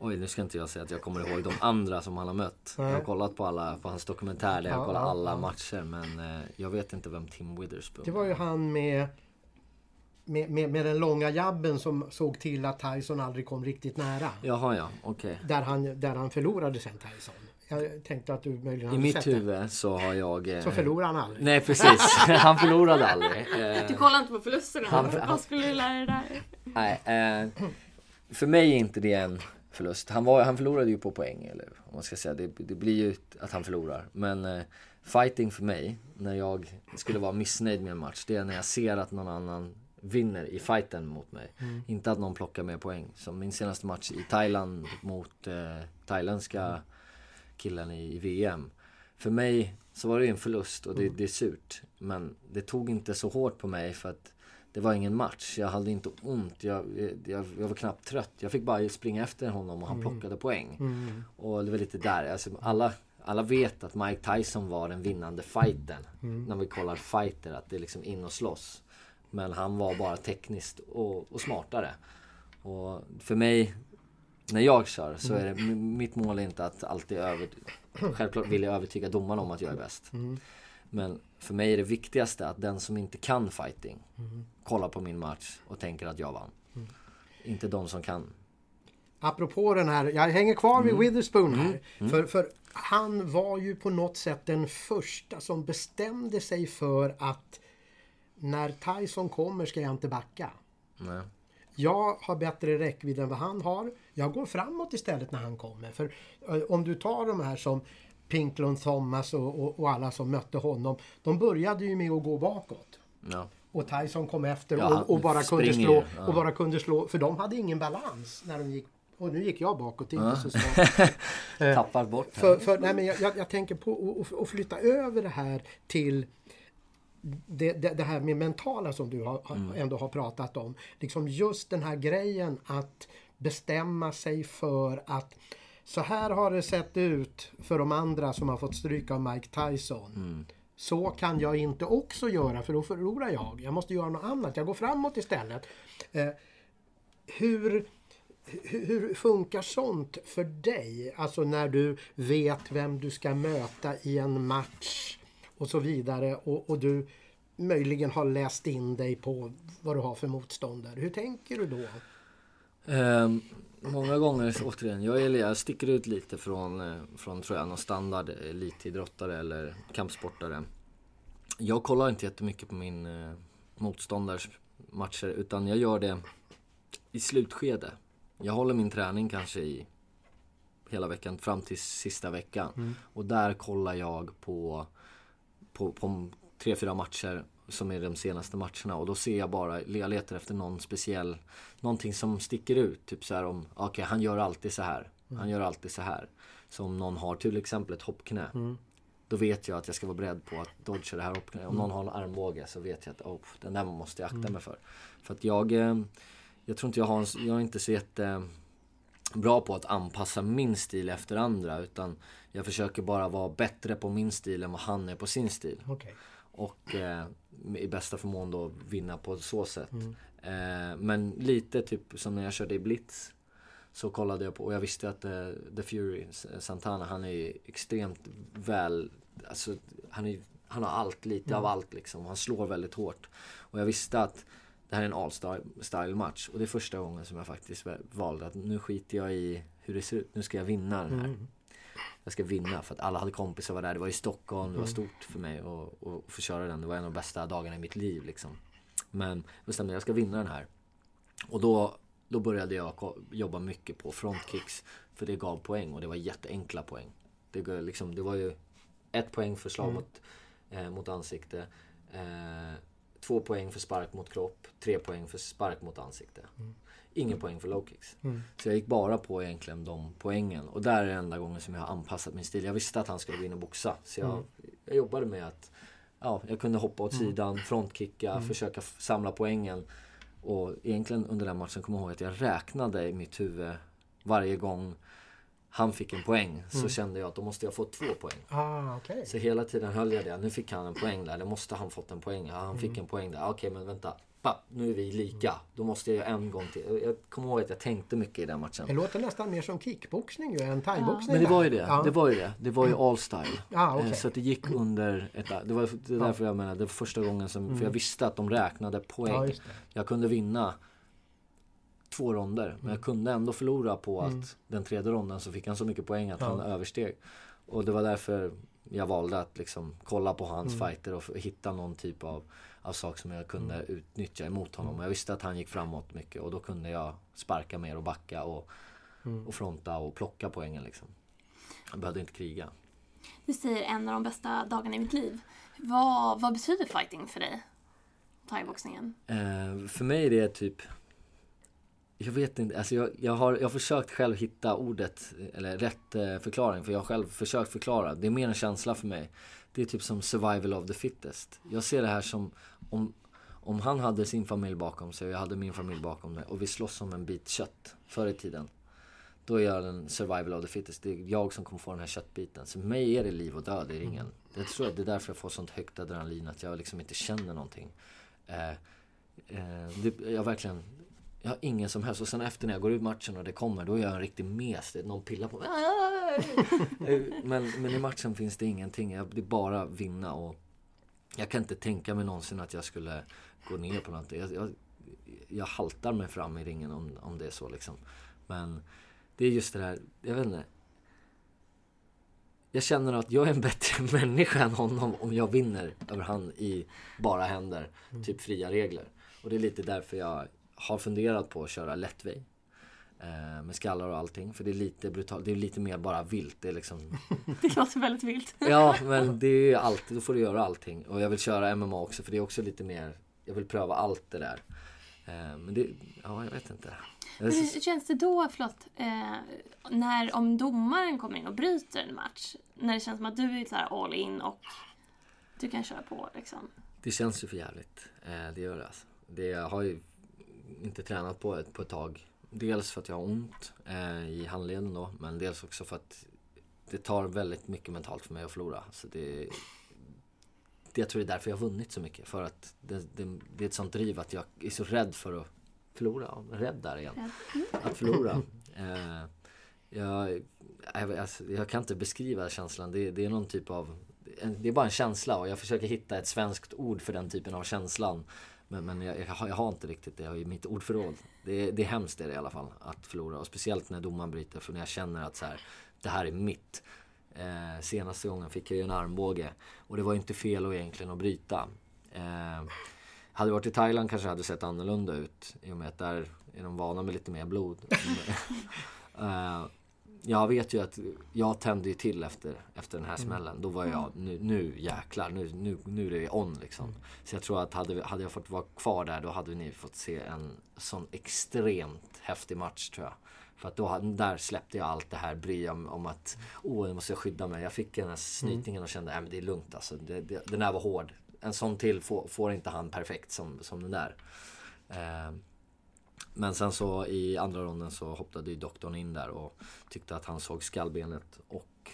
Oj, nu ska inte jag säga att jag kommer ihåg de andra som han har mött. Jag har Nej. kollat på alla, på hans dokumentär där jag Ja, kollar alla ja. matcher. Men eh, jag vet inte vem Tim Witherspoon Det var ju han med, med, med, med den långa jabben som såg till att Tyson aldrig kom riktigt nära. Jaha, ja, okej. Där han, där han förlorade sen Tyson. Jag tänkte att du möjligen I hade mitt sett det. huvud så har jag... Eh, Så förlorade han aldrig. Nej, precis. han förlorade aldrig. Eh, Du kollar inte på förlusterna? Han- Vad skulle du lära dig där? Nej, eh, för mig är inte det en förlust. Han, var, han förlorade ju på poäng, eller om man ska säga. Det, det blir ju att han förlorar. Men eh, fighting för mig, när jag skulle vara missnöjd med en match, det är när jag ser att någon annan vinner i fighten mot mig. Inte att någon plockar mer poäng. Som min senaste match i Thailand mot eh, thailändska killen i, i VM. För mig så var det ju en förlust och det, det är surt. Men det tog inte så hårt på mig för att det var ingen match. Jag hade inte ont. Jag, jag, jag var knappt trött. Jag fick bara springa efter honom och han plockade poäng. Mm. Och det var lite där. Alltså, alla, alla vet att Mike Tyson var den vinnande fighten. När vi kollar fighter. Att det är liksom in och slåss. Men han var bara tekniskt och, och smartare. Och för mig, när jag kör så är det, m- mitt mål är inte att alltid över... Självklart vill jag övertyga domarna om att jag är bäst. Men för mig är det viktigaste att den som inte kan fighting kollar på min match och tänker att jag vann. Inte de som kan. Apropå den här, jag hänger kvar Mm. vid Witherspoon här. För, för han var ju på något sätt den första som bestämde sig för att när Tyson kommer ska jag inte backa. Nej. Jag har bättre räckvidd än vad han har. Jag går framåt istället när han kommer. För eh, om du tar de här som Pinklund Thomas och, och, och alla som mötte honom. De började ju med att gå bakåt. Ja. Och Tyson kom efter Ja, och, och, bara kunde slå, ja. och bara kunde slå. För de hade ingen balans när de gick. Och nu gick jag bakåt, inte så smart. Tappar bort Eh, För, för, nej, men jag, jag, jag tänker på att- flytta över det här till det, det, det här med mentala som du har, har- ändå har pratat om. Liksom just den här grejen att bestämma sig för att så här har det sett ut för de andra som har fått stryka av Mike Tyson. Så kan jag inte också göra för då förlorar jag. Jag måste göra något annat. Jag går framåt istället. Eh, hur, hur, funkar sånt för dig? Alltså när du vet vem du ska möta i en match och så vidare och, och du möjligen har läst in dig på vad du har för motståndare. Hur tänker du då? Ehm, många gånger, återigen, jag, är, jag sticker ut lite från, eh, från tror jag, någon standard elitidrottare eller kampsportare. Jag kollar inte jättemycket på min eh, motståndares matcher utan jag gör det i slutskede. Jag håller min träning kanske i hela veckan fram till sista veckan. Och där kollar jag på, på, på tre, fyra matcher som är de senaste matcherna. Och då ser jag bara, jag letar efter någon speciell, någonting som sticker ut. Typ så här om, okej han gör alltid så här. Han gör alltid så här. Så om någon har till exempel ett hoppknä. Då vet jag att jag ska vara beredd på att dodga det här hoppknät. Om någon har en armbåge så vet jag att oh, den där måste jag akta mig för. För att jag, eh, jag tror inte jag har, en, jag är inte så jätte bra på att anpassa min stil efter andra utan jag försöker bara vara bättre på min stil än vad han är på sin stil. Okej. Och eh, i bästa förmån då vinna på så sätt. Eh, men lite typ som när jag körde i Blitz. Så kollade jag på, och jag visste att eh, The Fury, Santana, han är ju extremt väl, alltså han, är, han har allt, lite av allt liksom. Han slår väldigt hårt. Och jag visste att det här är en all-style match. Och det är första gången som jag faktiskt valde att nu skiter jag i hur det ser ut. Nu ska jag vinna den här. Mm. Jag ska vinna för att alla hade kompisar var där. Det var i Stockholm. Det var mm. stort för mig att, att få köra den. Det var en av de bästa dagarna i mitt liv liksom. Men bestämde jag ska vinna den här. Och då, då började jag jobba mycket på frontkicks. För det gav poäng och det var jätteenkla poäng. Det, liksom, det var ju ett poäng för slag mm. mot, eh, mot ansikte. Eh, två poäng för spark mot kropp. Tre poäng för spark mot ansikte. Mm. Ingen poäng för low kicks. Mm. Så jag gick bara på egentligen de poängen. Och där är det enda gången som jag har anpassat min stil. Jag visste att han skulle gå in och boxa. Så jag, mm. jag jobbade med att ja, jag kunde hoppa åt mm. sidan, frontkicka, mm. försöka samla poängen. Och egentligen under den matchen kommer jag ihåg att jag räknade i mitt huvud varje gång han fick en poäng så mm. kände jag att då måste jag få två poäng. Ah, okay. Så hela tiden höll jag det. Nu fick han en poäng där. Då måste han fått en poäng. Ja, han fick mm. en poäng där. Okej, okay, men vänta nu är vi lika. Då måste jag göra en gång till. Jag kommer ihåg att jag tänkte mycket i den matchen. Det låter nästan mer som kickboxning ju än thaiboxning. Ja. Men det var ju det. Ja. Det var ju det. Det var ju all style. Ah, okay. Så att det gick under ett... Det var det därför jag menar, det var första gången som... Mm. För jag visste att de räknade poäng. Ja, jag kunde vinna två ronder. Men jag mm. kunde ändå förlora på att mm. den tredje ronden så fick han så mycket poäng att han översteg. Och det var därför jag valde att liksom kolla på hans mm. fighter och hitta någon typ av av saker som jag kunde mm. utnyttja emot honom. Och jag visste att han gick framåt mycket och då kunde jag sparka mer och backa och, mm. och fronta och plocka poängen liksom. Jag behövde inte kriga. Du säger en av de bästa dagarna i mitt liv. Vad, vad betyder fighting för dig? Thaiboxningen? Eh, för mig är det typ jag vet inte, alltså jag, jag, har, jag har försökt själv hitta ordet, eller rätt eh, förklaring, för jag har själv försökt förklara. Det är mer en känsla för mig det är typ som survival of the fittest. Jag ser det här som om, om han hade sin familj bakom sig och jag hade min familj bakom mig och vi slåss om en bit kött förr i tiden. Då är jag en survival of the fittest. Det är jag som kommer få den här köttbiten. Så för mig är det liv och död i ringen. Jag tror att det är därför jag får sånt högt adrenalin att jag liksom inte känner någonting. Eh, eh, det, jag verkligen jag har ingen som helst. Och sen efter när jag går ut matchen och det kommer, då är jag en riktig mes. Någon pillar på mig. Ah! men, men i matchen finns det ingenting. Det är bara vinna och jag kan inte tänka mig någonsin att jag skulle gå ner på någonting. Jag, jag, jag haltar mig fram i ringen om, om det är så liksom. Men det är just det där, jag vet inte. Jag känner att jag är en bättre människa än honom om jag vinner över han i bara händer. Typ fria regler. Och det är lite därför jag har funderat på att köra lättvej. Eh, med skallar och allting. För det är lite brutalt. Det är lite mer bara vilt. Det är liksom... det låter väldigt vilt. ja, men det är alltid. Då får du göra allting. Och jag vill köra MMA också för det är också lite mer. Jag vill pröva allt det där. Eh, men det, ja jag vet inte. Hur känns det då, förlåt, eh, när om domaren kommer in och bryter en match? När det känns som att du är så här all in och du kan köra på liksom. Det känns ju för jävligt. Det gör det alltså. Det, jag har ju inte tränat på ett, på ett tag. Dels för att jag har ont eh, i handleden då, men dels också för att det tar väldigt mycket mentalt för mig att förlora. Så det, det, jag tror det är därför jag har vunnit så mycket. För att det, det, det är ett sånt driv att jag är så rädd för att förlora. Rädd där igen. Att förlora. Eh, jag, jag, alltså, jag, kan inte beskriva känslan. Det, det är någon typ av... Det är bara en känsla och jag försöker hitta ett svenskt ord för den typen av känslan. Men, men jag, jag, har, jag, har, inte riktigt det i mitt ordförråd. Det, det är hemskt är det i alla fall att förlora. Och speciellt när domaren bryter. För när jag känner att så här, det här är mitt. Eh, senaste gången fick jag ju en armbåge. Och det var inte fel att egentligen att bryta. Eh, hade det varit i Thailand kanske det hade sett annorlunda ut. I och med att där är de vana med lite mer blod. eh, jag vet ju att jag tände ju till efter, efter den här mm. smällen. Då var jag, nu, nu jäklar, nu, nu, nu är det on liksom. Mm. Så jag tror att hade, hade jag fått vara kvar där då hade ni fått se en sån extremt häftig match tror jag. För att då, där släppte jag allt det här bry om, om att åh, nu måste jag skydda mig. Jag fick den här snytningen och kände att det är lugnt alltså. Det, det, den där var hård. En sån till får, får inte han perfekt som, som den där. Eh, men sen så i andra ronden så hoppade ju doktorn in där och tyckte att han såg skallbenet och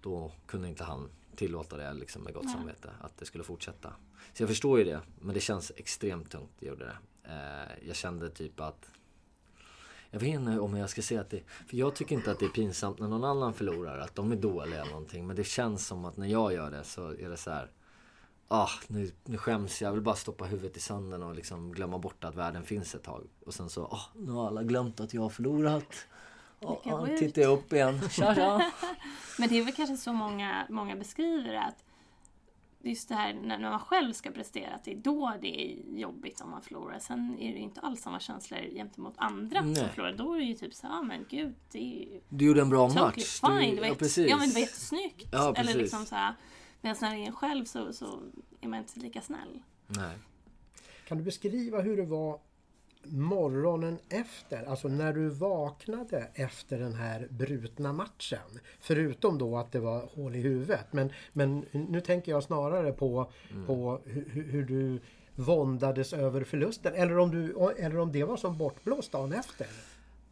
då kunde inte han tillåta det liksom med gott Nej. samvete att det skulle fortsätta. Så jag förstår ju det, men det känns extremt tungt, det gjorde det. Eh, jag kände typ att jag vet inte om jag ska säga att det... För jag tycker inte att det är pinsamt när någon annan förlorar, att de är dåliga eller någonting. Men det känns som att när jag gör det så är det så här... ah, nu, nu skäms jag. Jag vill bara stoppa huvudet i sanden och liksom glömma bort att världen finns ett tag. Och sen så, ah, nu har alla glömt att jag har förlorat. Ah, ah, tittar jag upp igen. Tja, tja. Men det är väl kanske så många, många beskriver att just det här när man själv ska prestera, att det är då det är jobbigt om man förlorar. Sen är det inte alls samma känslor gentemot andra som Nej. förlorar. Då är det ju typ så ja ah, men gud, det är ju Du gjorde en bra totally match. fine. Du, det var ja, precis. ja men det var jättesnyggt. Ja, Eller precis. liksom så här, medan när det är en själv så, så är man inte lika snäll. Nej. Kan du beskriva hur det var morgonen efter, alltså när du vaknade efter den här brutna matchen? Förutom då att det var hål i huvudet. Men, men nu tänker jag snarare på, på hur, hur- hur du våndades över förlusten. Eller om, du, eller om det var som bortblåst dagen efter.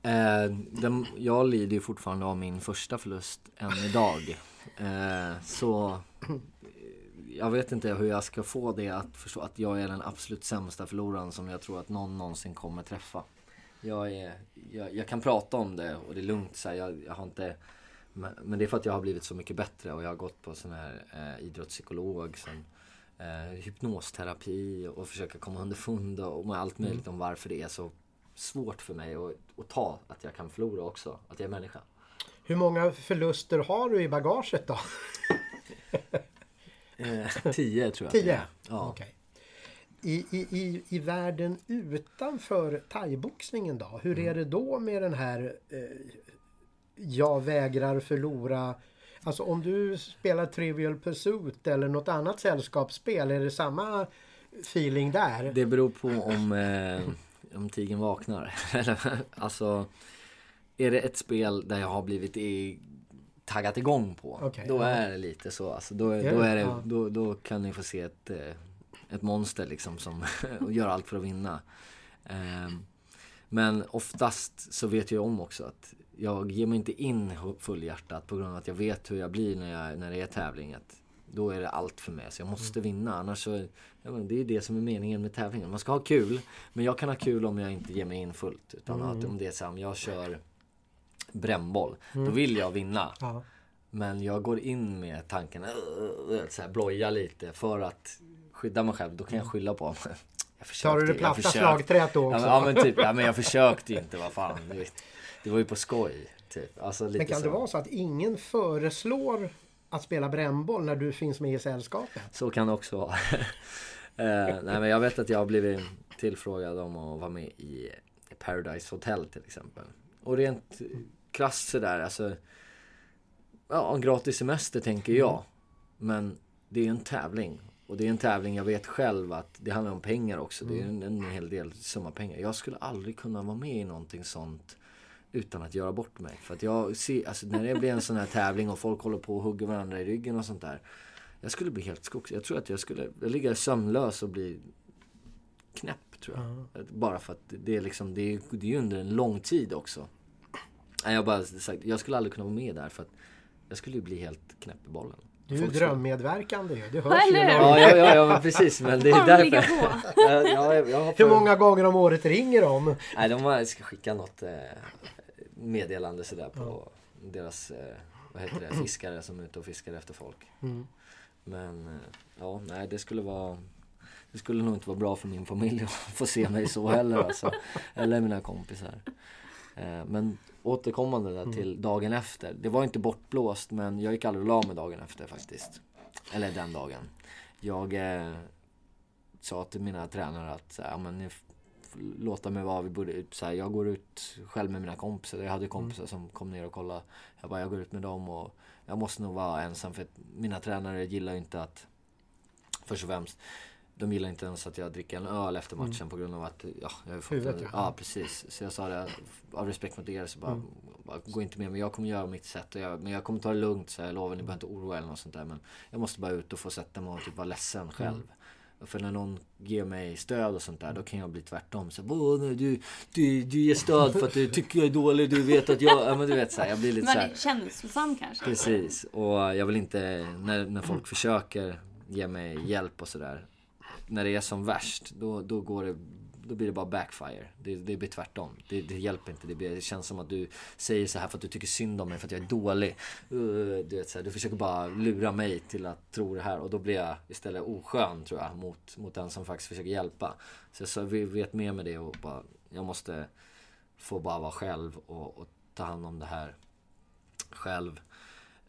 Eh, den, jag lider ju fortfarande av min första förlust än idag. Eh, så eh, jag vet inte hur jag ska få det att förstå att jag är den absolut sämsta förloraren som jag tror att någon någonsin kommer träffa. Jag, är, jag, jag kan prata om det och det är lugnt så här, jag, jag har inte men det är för att jag har blivit så mycket bättre och jag har gått på sån här eh, idrottspsykolog sen eh, hypnosterapi och försöka komma underfund och med allt möjligt om varför det är så svårt för mig att, att ta att jag kan förlora också, att jag är människa. Hur många förluster har du i bagaget då? Eh, tio tror jag Tio? Ja. Okej. I, i, i, I världen utanför thaiboxningen då? Hur Mm. är det då med den här eh, Jag vägrar förlora Alltså om du spelar Trivial Pursuit eller något annat sällskapsspel, är det samma feeling där? Det beror på om, eh, om tigern vaknar. Alltså, är det ett spel där jag har blivit i, taggat igång på. Okej, då ja. är det lite så. Alltså, då, Är då, är det, Ja. då, då kan ni få se ett, eh, ett monster liksom som gör allt för att vinna. Ehm, men oftast så vet jag om också att jag ger mig inte in fullhjärtat på grund av att jag vet hur jag blir när, jag, när det är tävling. Att då är det allt för mig. Så jag måste vinna. Annars så, ja, men det är det som är meningen med tävlingen. Man ska ha kul. Men jag kan ha kul om jag inte ger mig in fullt. Utan att om det är så här, jag kör brännboll. Då vill jag vinna. Ja. Men jag går in med tanken, uh, så här, bloja lite för att skydda mig själv. Då kan jag skylla på mig. Tar du det platta slagträet då Ja också? men, ja men typ, ja men jag försökte inte, vad fan. Det var ju på skoj. Typ. Alltså, Men kan så. det vara så att ingen föreslår att spela brännboll när du finns med i sällskapet? Så kan det också vara. eh, nej men jag vet att jag har blivit tillfrågad om att vara med i Paradise Hotel till exempel. Och rent krasst sådär, alltså. Ja, en gratis semester tänker jag. Men det är en tävling. Och det är en tävling jag vet själv att det handlar om pengar också. Det är en, en hel del summa pengar. Jag skulle aldrig kunna vara med i någonting sånt utan att göra bort mig. För att jag ser, alltså när det blir en sån här tävling och folk håller på och hugger varandra i ryggen och sånt där. Jag skulle bli helt skogs. Jag tror att jag skulle jag ligga sömnlös och bli knäpp tror jag. Bara för att det är liksom, det är, det är ju under en lång tid också. Nej, Jag bara sagt, jag skulle aldrig kunna vara med där för att jag skulle ju bli helt knäpp i bollen. Du är ju drömmedverkande ju. Det hörs ju. Ja, ja, ja, ja men precis. Men det är därför. på? Ja, ja, jag har Hur många gånger om året ringer de? Nej, de ska skicka något eh, meddelande sådär på deras, eh, vad heter det, fiskare som är ute och fiskar efter folk. Mm. Men eh, ja, nej det skulle vara det skulle nog inte vara bra för min familj att få se mig så heller alltså. Eller mina kompisar. Eh, Men återkommande där till dagen efter. Det var inte bortblåst men jag gick aldrig och la mig dagen efter faktiskt. Eller den dagen. Jag eh, sa till mina tränare att ja, men ni låta mig vara. Vi borde ut, så här, jag går ut själv med mina kompisar. Jag hade kompisar som kom ner och kollade. Jag bara, jag går ut med dem och jag måste nog vara ensam för mina tränare gillar ju inte att Först och främst De gillar inte ens att jag dricker en öl efter matchen på grund av att ja, jag har fått Huvudet, ja. ja. precis. Så jag sa det av respekt mot er så bara, bara gå inte med. Men jag kommer göra mitt sätt. Och jag, men jag kommer ta det lugnt så jag lovar. Ni behöver inte oroa er eller något sånt där. Men jag måste bara ut och få sätta mig och typ vara ledsen själv. För när någon ger mig stöd och sånt där, då kan jag bli tvärtom. Så, "Åh, nej, du, du, du ger stöd för att du tycker jag är dålig, du vet att jag... Ja, men du vet så här, jag blir lite så Man här, är känslosam kanske. Precis, och jag vill inte, när, när folk försöker ge mig hjälp och sådär. När det är som värst, då, då går det då blir det bara backfire. Det, det blir tvärtom. Det, det hjälper inte. Det, blir, det känns som att du säger så här för att du tycker synd om mig, för att jag är dålig. Uh, du, vet, så här, du försöker bara lura mig till att tro det här och då blir jag istället oskön tror jag mot, mot den som faktiskt försöker hjälpa. Så jag så vi vet med mig det och bara, jag måste få bara vara själv och, och ta hand om det här själv.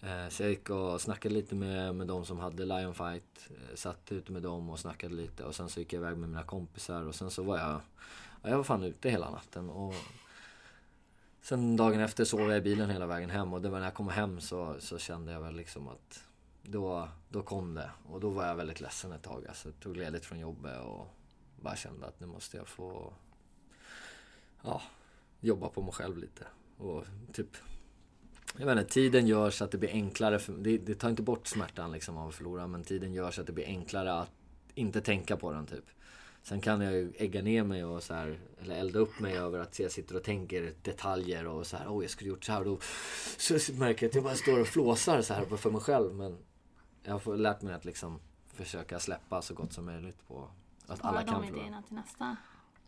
Eh, så jag gick och snackade lite med, med de som hade Lion Fight. Eh, satt ute med dem och snackade lite och sen så gick jag iväg med mina kompisar och sen så var jag... Ja, jag var fan ute hela natten och... Sen dagen efter sov jag i bilen hela vägen hem och det var när jag kom hem så, så kände jag väl liksom att... Då, då kom det och då var jag väldigt ledsen ett tag. Alltså, jag tog ledigt från jobbet och bara kände att nu måste jag få... Ja, jobba på mig själv lite. Och typ jag vet inte, tiden gör så att det blir enklare. För, det, det tar inte bort smärtan liksom av att förlora, men tiden gör så att det blir enklare att inte tänka på den typ. Sen kan jag ju ägga ner mig och så här, eller elda upp mig över att jag sitter och tänker detaljer och så här, åh oh, jag skulle gjort så här. Och då så märker jag att jag bara står och flåsar så här för mig själv. Men jag har lärt mig att liksom försöka släppa så gott som möjligt på att alla kan förlora. till nästa.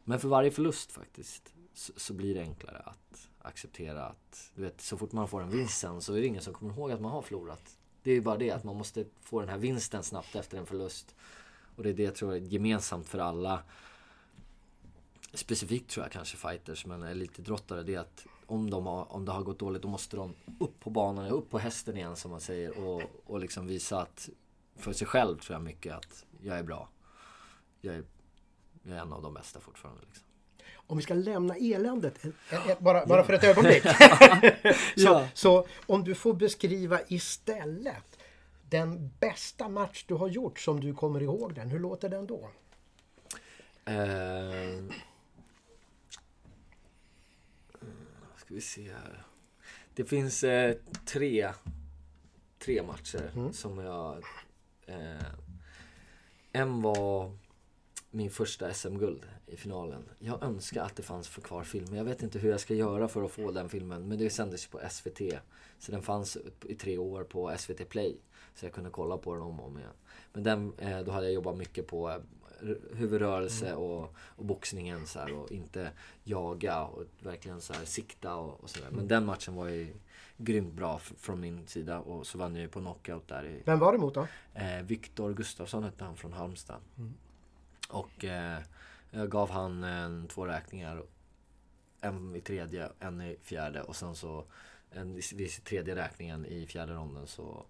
Men för varje förlust faktiskt så, så blir det enklare att acceptera att du vet, så fort man får en vinst sen så är det ingen som kommer ihåg att man har förlorat. Det är ju bara det att man måste få den här vinsten snabbt efter en förlust. Och det är det jag tror är gemensamt för alla. Specifikt tror jag kanske fighters men elitidrottare. Det är att om, de har, om det har gått dåligt då måste de upp på banan, upp på hästen igen som man säger. Och, och liksom visa att för sig själv tror jag mycket att jag är bra. Jag är, jag är en av de bästa fortfarande. Liksom om vi ska lämna eländet bara, bara för ett ögonblick. så, så om du får beskriva istället den bästa match du har gjort som du kommer ihåg den. Hur låter den då? Uh, ska vi se här. Det finns eh, tre, tre matcher mm. som jag... Eh, en var min första SM-guld i finalen. Jag önskar att det fanns för kvar film. Jag vet inte hur jag ska göra för att få den filmen. Men det sändes på SVT. Så den fanns i tre år på SVT Play. Så jag kunde kolla på den om och om igen. Men den, eh, då hade jag jobbat mycket på eh, huvudrörelse mm. och, och boxningen så här, och inte jaga och verkligen så här, sikta och, och sådär. Men mm. den matchen var ju grymt bra från min sida och så vann jag ju på knockout där. I, Vem var det mot då? Eh, Viktor Gustafsson hette han från Halmstad. Mm. Och eh, jag gav han en, två räkningar. En i tredje, en i fjärde och sen så en vid tredje räkningen i fjärde ronden så,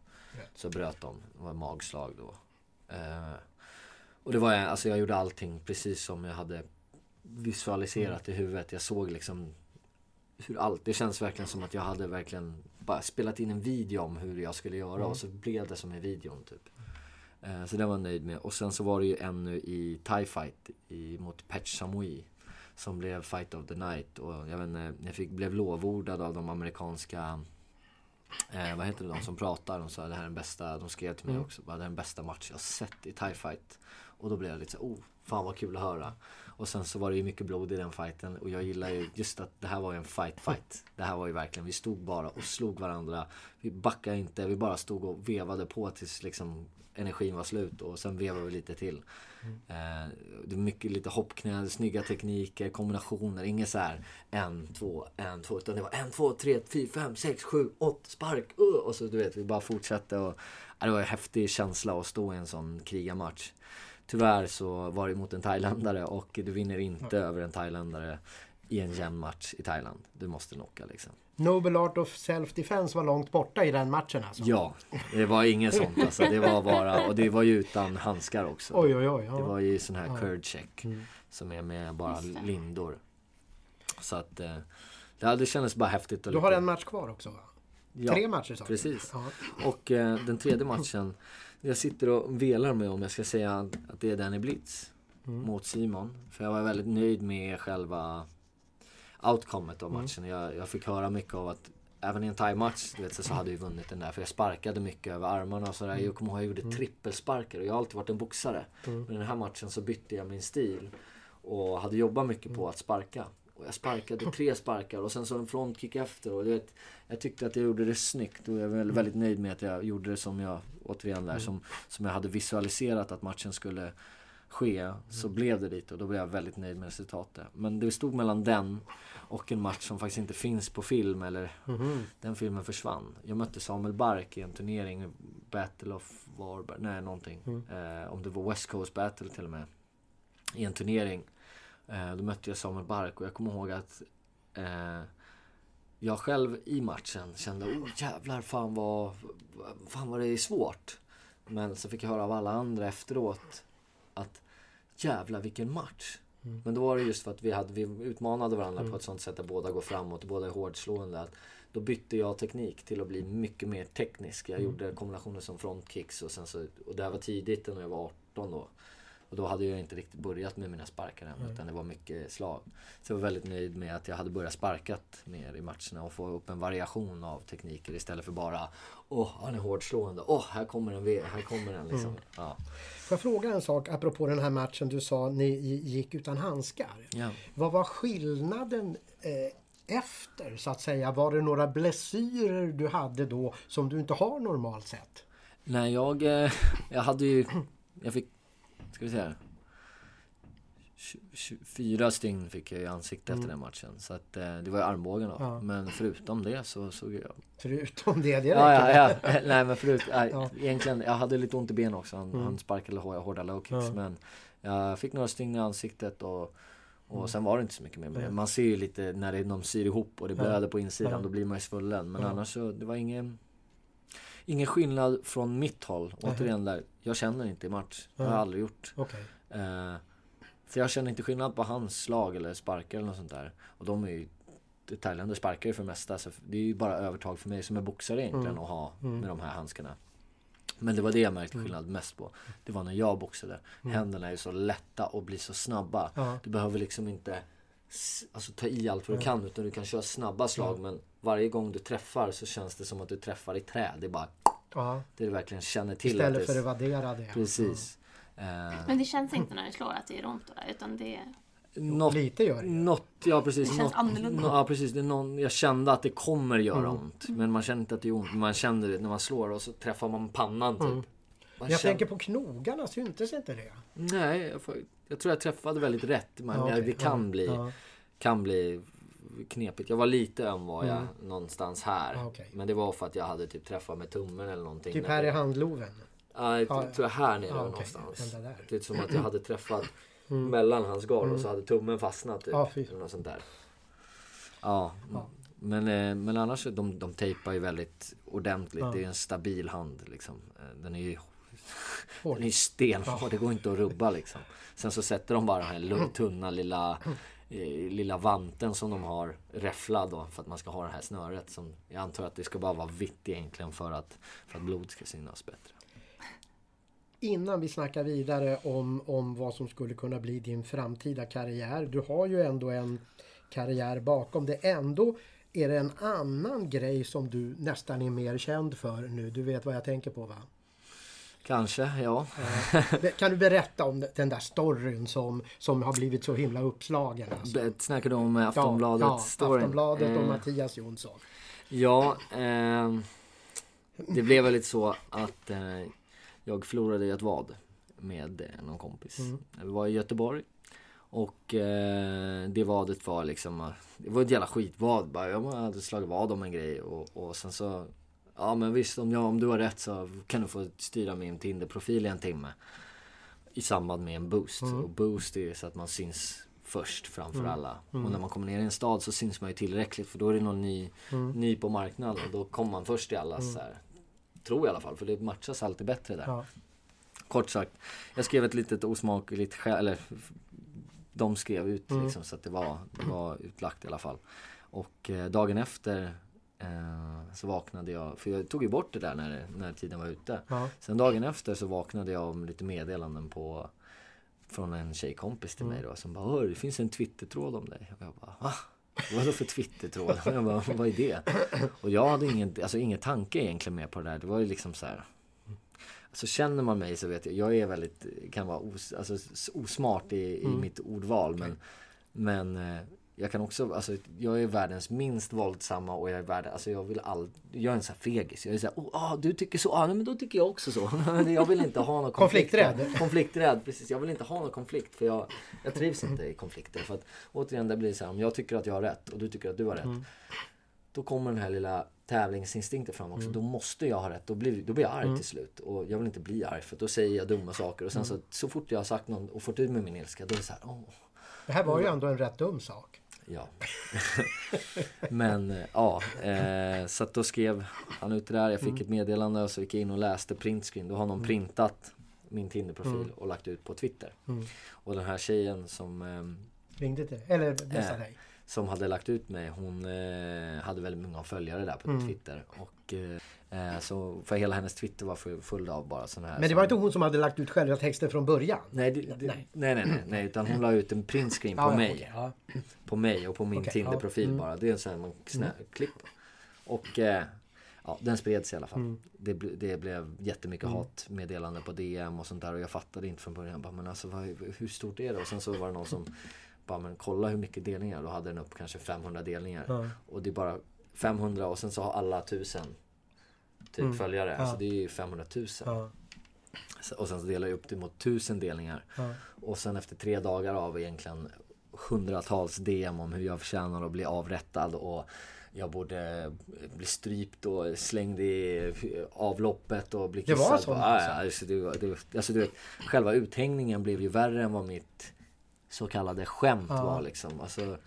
så bröt de. Det var magslag då. Eh, och det var alltså jag gjorde allting precis som jag hade visualiserat mm. i huvudet. Jag såg liksom hur allt, det känns verkligen som att jag hade verkligen bara spelat in en video om hur jag skulle göra mm. och så blev det som i videon typ. Eh, så det var jag nöjd med. Och sen så var det ju en nu i TIE Fight i, mot Patch Samui. Som blev Fight of the Night. Och jag vet inte, jag fick, blev lovordad av de amerikanska Eh, vad heter det, de som pratar. De sa det här är den bästa, de skrev till mig mm. också, bara det är den bästa match jag sett i TIE Fight. Och då blev jag lite så oh, fan vad kul att höra. Och sen så var det ju mycket blod i den fighten och jag gillar ju just att det här var ju en fight fight. Det här var ju verkligen, vi stod bara och slog varandra. Vi backade inte, vi bara stod och vevade på tills liksom energin var slut och sen vevade vi lite till. Mm. Det var mycket lite hoppknä, snygga tekniker, kombinationer. Inget så här en, två, en, två. Utan det var en, två, tre, fyra, fem, sex, sju, åtta, spark, uh, Och så du vet, vi bara fortsatte. Och, ja, det var en häftig känsla att stå i en sån krigarmatch. Tyvärr så var det mot en thailändare och du vinner inte över en thailändare i en jämn match i Thailand. Du måste knocka liksom. Noble Art of Self-Defense var långt borta i den matchen alltså? Ja, det var inget sånt alltså. Det var bara, och det var ju utan handskar också. Oj, oj, oj. Ja. Det var ju sån här ja. curd check. Mm. Som är med bara lindor. Så att, eh, ja, det kändes bara häftigt. du har en match kvar också va? Ja, Tre matcher sa precis. Ja. Och eh, den tredje matchen, jag sitter och velar med om jag ska säga att det är Danny Blitz. Mm. Mot Simon. För jag var väldigt nöjd med själva outcomet av mm. matchen. Mm. Jag, jag, fick höra mycket av att även i en thai-match så, så hade vi vunnit den där. För jag sparkade mycket över armarna och sådär. Mm. Jag kommer ihåg jag gjorde mm. trippelsparkar och jag har alltid varit en boxare. Mm. Men i den här matchen så bytte jag min stil. Och hade jobbat mycket på att sparka. Och jag sparkade tre sparkar och sen så en frontkick efter. Och vet, jag tyckte att jag gjorde det snyggt och jag är väldigt nöjd med att jag gjorde det som jag, återigen där, som, som jag hade visualiserat att matchen skulle ske så blev det dit och då blev jag väldigt nöjd med resultatet. Men det stod mellan den och en match som faktiskt inte finns på film eller Mhm. den filmen försvann. Jag mötte Samuel Bark i en turnering, Battle of Varberg, nej någonting. Eh, om det var West Coast Battle till och med. I en turnering. Eh, då mötte jag Samuel Bark och jag kommer ihåg att eh, jag själv i matchen kände oh jävlar fan vad, fan vad det är svårt. Men så fick jag höra av alla andra efteråt att jävlar vilken match. Men då var det just för att vi, hade, vi utmanade varandra på ett sånt sätt att båda går framåt båda är hårdslående. Att då bytte jag teknik till att bli mycket mer teknisk. Jag gjorde kombinationer som frontkicks och sen så, och det här var tidigt när jag var 18 då. Och då hade jag inte riktigt börjat med mina sparkar än, utan det var mycket slag. Så jag var väldigt nöjd med att jag hade börjat sparkat mer i matcherna och få upp en variation av tekniker istället för bara Åh, han är hårdslående. Åh, här kommer den, ve- här kommer den liksom. Ja. Får jag fråga en sak apropå den här matchen du sa ni gick utan handskar. Ja. Vad var skillnaden eh, efter så att säga? Var det några blessyrer du hade då som du inte har normalt sett? Nej, jag, eh, jag hade ju, jag fick, ska vi säga, 24 stygn fick jag i ansiktet efter den matchen. Så att eh, det var ju armbågen då. Ja. Men förutom det så såg jag... Förutom det, det Ja, ja, ja. Nej men förut, nej, Ja. egentligen, jag hade lite ont i benen också. Han, han sparkade hår- hårda low kicks. Ja. Men jag fick några stygn i ansiktet och och sen var det inte så mycket mer med det. Man ser ju lite när det, de syr ihop och det blöder på insidan. Då blir man ju svullen. Men annars så, det var ingen... Ingen skillnad från mitt håll. Återigen där, jag känner inte i match. Det har jag aldrig gjort. Okej. Eh, så jag känner inte skillnad på hans slag eller sparkar eller något sånt där. Och de är ju Thailänder sparkar ju för det mesta. Så det är ju bara övertag för mig som är boxare egentligen Mm. att ha med de här handskarna. Men det var det jag märkte skillnad mest på. Det var när jag boxade. Händerna är ju så lätta och blir så snabba. Mm. Ja. Du behöver liksom inte alltså, ta i allt vad du kan utan du kan köra snabba slag. Men varje gång du träffar så känns det som att du träffar i trä. Det är bara Ja. det du verkligen känner till. Istället att för det, att vaddera det. Precis. Eh, Men det känns inte när det slår att det gör ont då, utan det... något, Lite gör det. något, ja precis. Det känns något, annorlunda. ja precis. Det är någon, jag kände att det kommer göra Mm. ont. Men man känner inte att det är ont. Man känner det när man slår och så träffar man pannan typ. Mm. Man Jag känner- tänker på knogarna, syntes inte det? Nej, jag, får, jag tror jag träffade väldigt rätt. Men Ja, okej. det kan Ja, bli, ja. kan bli knepigt. Jag var lite öm var jag Mm. någonstans här. Ja, okej. Men det var för att jag hade typ träffat med tummen eller någonting. Typ här i handloven. Ja, jag Ja, tror jag här nere Ja, okej. någonstans. Det är som att jag hade träffat mellan hans garn och så hade tummen fastnat. Typ, Mm. Fy. eller något sånt där. Ja, Ja. Men, eh, men annars de, de tejpar ju väldigt ordentligt. Ja. Det är en stabil hand liksom. Eh, Den är ju Hård. den är ju stenhård. Det går inte att rubba liksom. Sen så sätter de bara den här tunna lilla Eh, lilla vanten som de har räfflad då för att man ska ha det här snöret som jag antar att det ska bara vara vitt egentligen för att, för att blod ska synas bättre. Innan vi snackar vidare om, om vad som skulle kunna bli din framtida karriär. Du har ju ändå en karriär bakom dig. Ändå är det en annan grej som du nästan är mer känd för nu. Du vet vad jag tänker på va? Kanske, ja. Kan du berätta om den där storyn som, som har blivit så himla uppslagen? Alltså? Snackar du om eh, Aftonbladet? ja, storyn? Aftonbladet och Eh, Mattias Jonsson. Ja, ehm, det blev väl lite så att eh, jag förlorade ett vad med eh, någon kompis. Mm. Vi var i Göteborg och eh, det vadet var liksom, eh, det var ett jävla skitvad bara. Jag hade slagit vad om en grej och, och sen så, ja men visst om, jag, om du har rätt så kan du få styra min Tinder-profil i en timme. I samband med en boost. Och boost är så att man syns först framför alla. Och när man kommer ner i en stad så syns man ju tillräckligt för då är det någon ny, ny på marknaden och då kommer man först i allas så här. Tror jag i alla fall, för det matchas alltid bättre där. Ja. Kort sagt, jag skrev ett litet osmakligt skäl, eller de skrev ut liksom så att det var, det var utlagt i alla fall. Och eh, dagen efter eh, så vaknade jag, för jag tog ju bort det där när, när tiden var ute. Ja. Sen dagen efter så vaknade jag om lite meddelanden på från en tjejkompis till mig då som bara Hör, det finns en twittertråd om dig. Och jag bara va? Vadå för twittertråd? Jag bara, vad är det? Och jag hade ingen, alltså ingen tanke egentligen med på det där. Det var ju liksom så här. Alltså känner man mig så vet jag, jag är väldigt, kan vara os, alltså, osmart i, i mitt ordval. Men, men eh, jag kan också, alltså jag är världens minst våldsamma och jag är världens, alltså jag vill aldrig, jag är en sån här fegis. Jag är såhär, oh, ah, du tycker så, ah, nej, men då tycker jag också så. jag vill inte ha någon konflikt. Konflikträdd. Konflikträdd, precis. Jag vill inte ha någon konflikt för jag, jag trivs inte i konflikter. För att återigen, det blir så här, om jag tycker att jag har rätt och du tycker att du har rätt. Mm. Då kommer den här lilla tävlingsinstinkten fram också. Mm. Då måste jag ha rätt. Då blir, då blir jag arg till slut. Och jag vill inte bli arg för då säger jag dumma saker. Och sen Mm. så, så fort jag har sagt något och fått ut med min ilska, då är det så här, åh, Det här var ju ändå en rätt dum sak. Ja. Men eh, ja, eh, så att då skrev han ut det där. Jag fick ett meddelande och så gick jag in och läste printscreen. Då har någon printat min Tinder-profil och lagt ut på Twitter. Och den här tjejen som, eh, Ringde till Eller messade Eh. dig. som hade lagt ut mig, hon eh, hade väldigt många följare där på Twitter. Och eh, eh, så för hela hennes Twitter var full- full av bara sådana här. Men det var inte hon som hade lagt ut själva texten från början? Nej, det, det, Nej. nej. nej, nej, utan hon la ut en printscreen på Ja, mig. ja. På mig och på min Okej, Tinder-profil ja. Mm. bara. Det är en sån här man snä, klipp. Och eh, ja, den spreds i alla fall. Mm. Det, det blev jättemycket hatmeddelanden på DM och sånt där och jag fattade inte från början. Jag bara, men alltså vad, hur stort är det? Och sen så var det någon som bara, men kolla hur mycket delningar. Då hade den upp kanske 500 delningar. Ja. Och det är bara 500 och sen så har alla 1000 typ följare. Mm. Ja. Alltså det är ju 500 000. Ja. Så- Och sen så delar jag upp det mot 1000 delningar. Ja. Och sen efter tre dagar av egentligen hundratals DM om hur jag förtjänar att bli avrättad och jag borde bli strypt och slängd i avloppet och bli Det var kissad sånt på. alltså? Ja, ja, alltså, det, det, alltså du vet, själva uthängningen blev ju värre än vad mitt så kallade skämt Ja. var liksom. Alltså,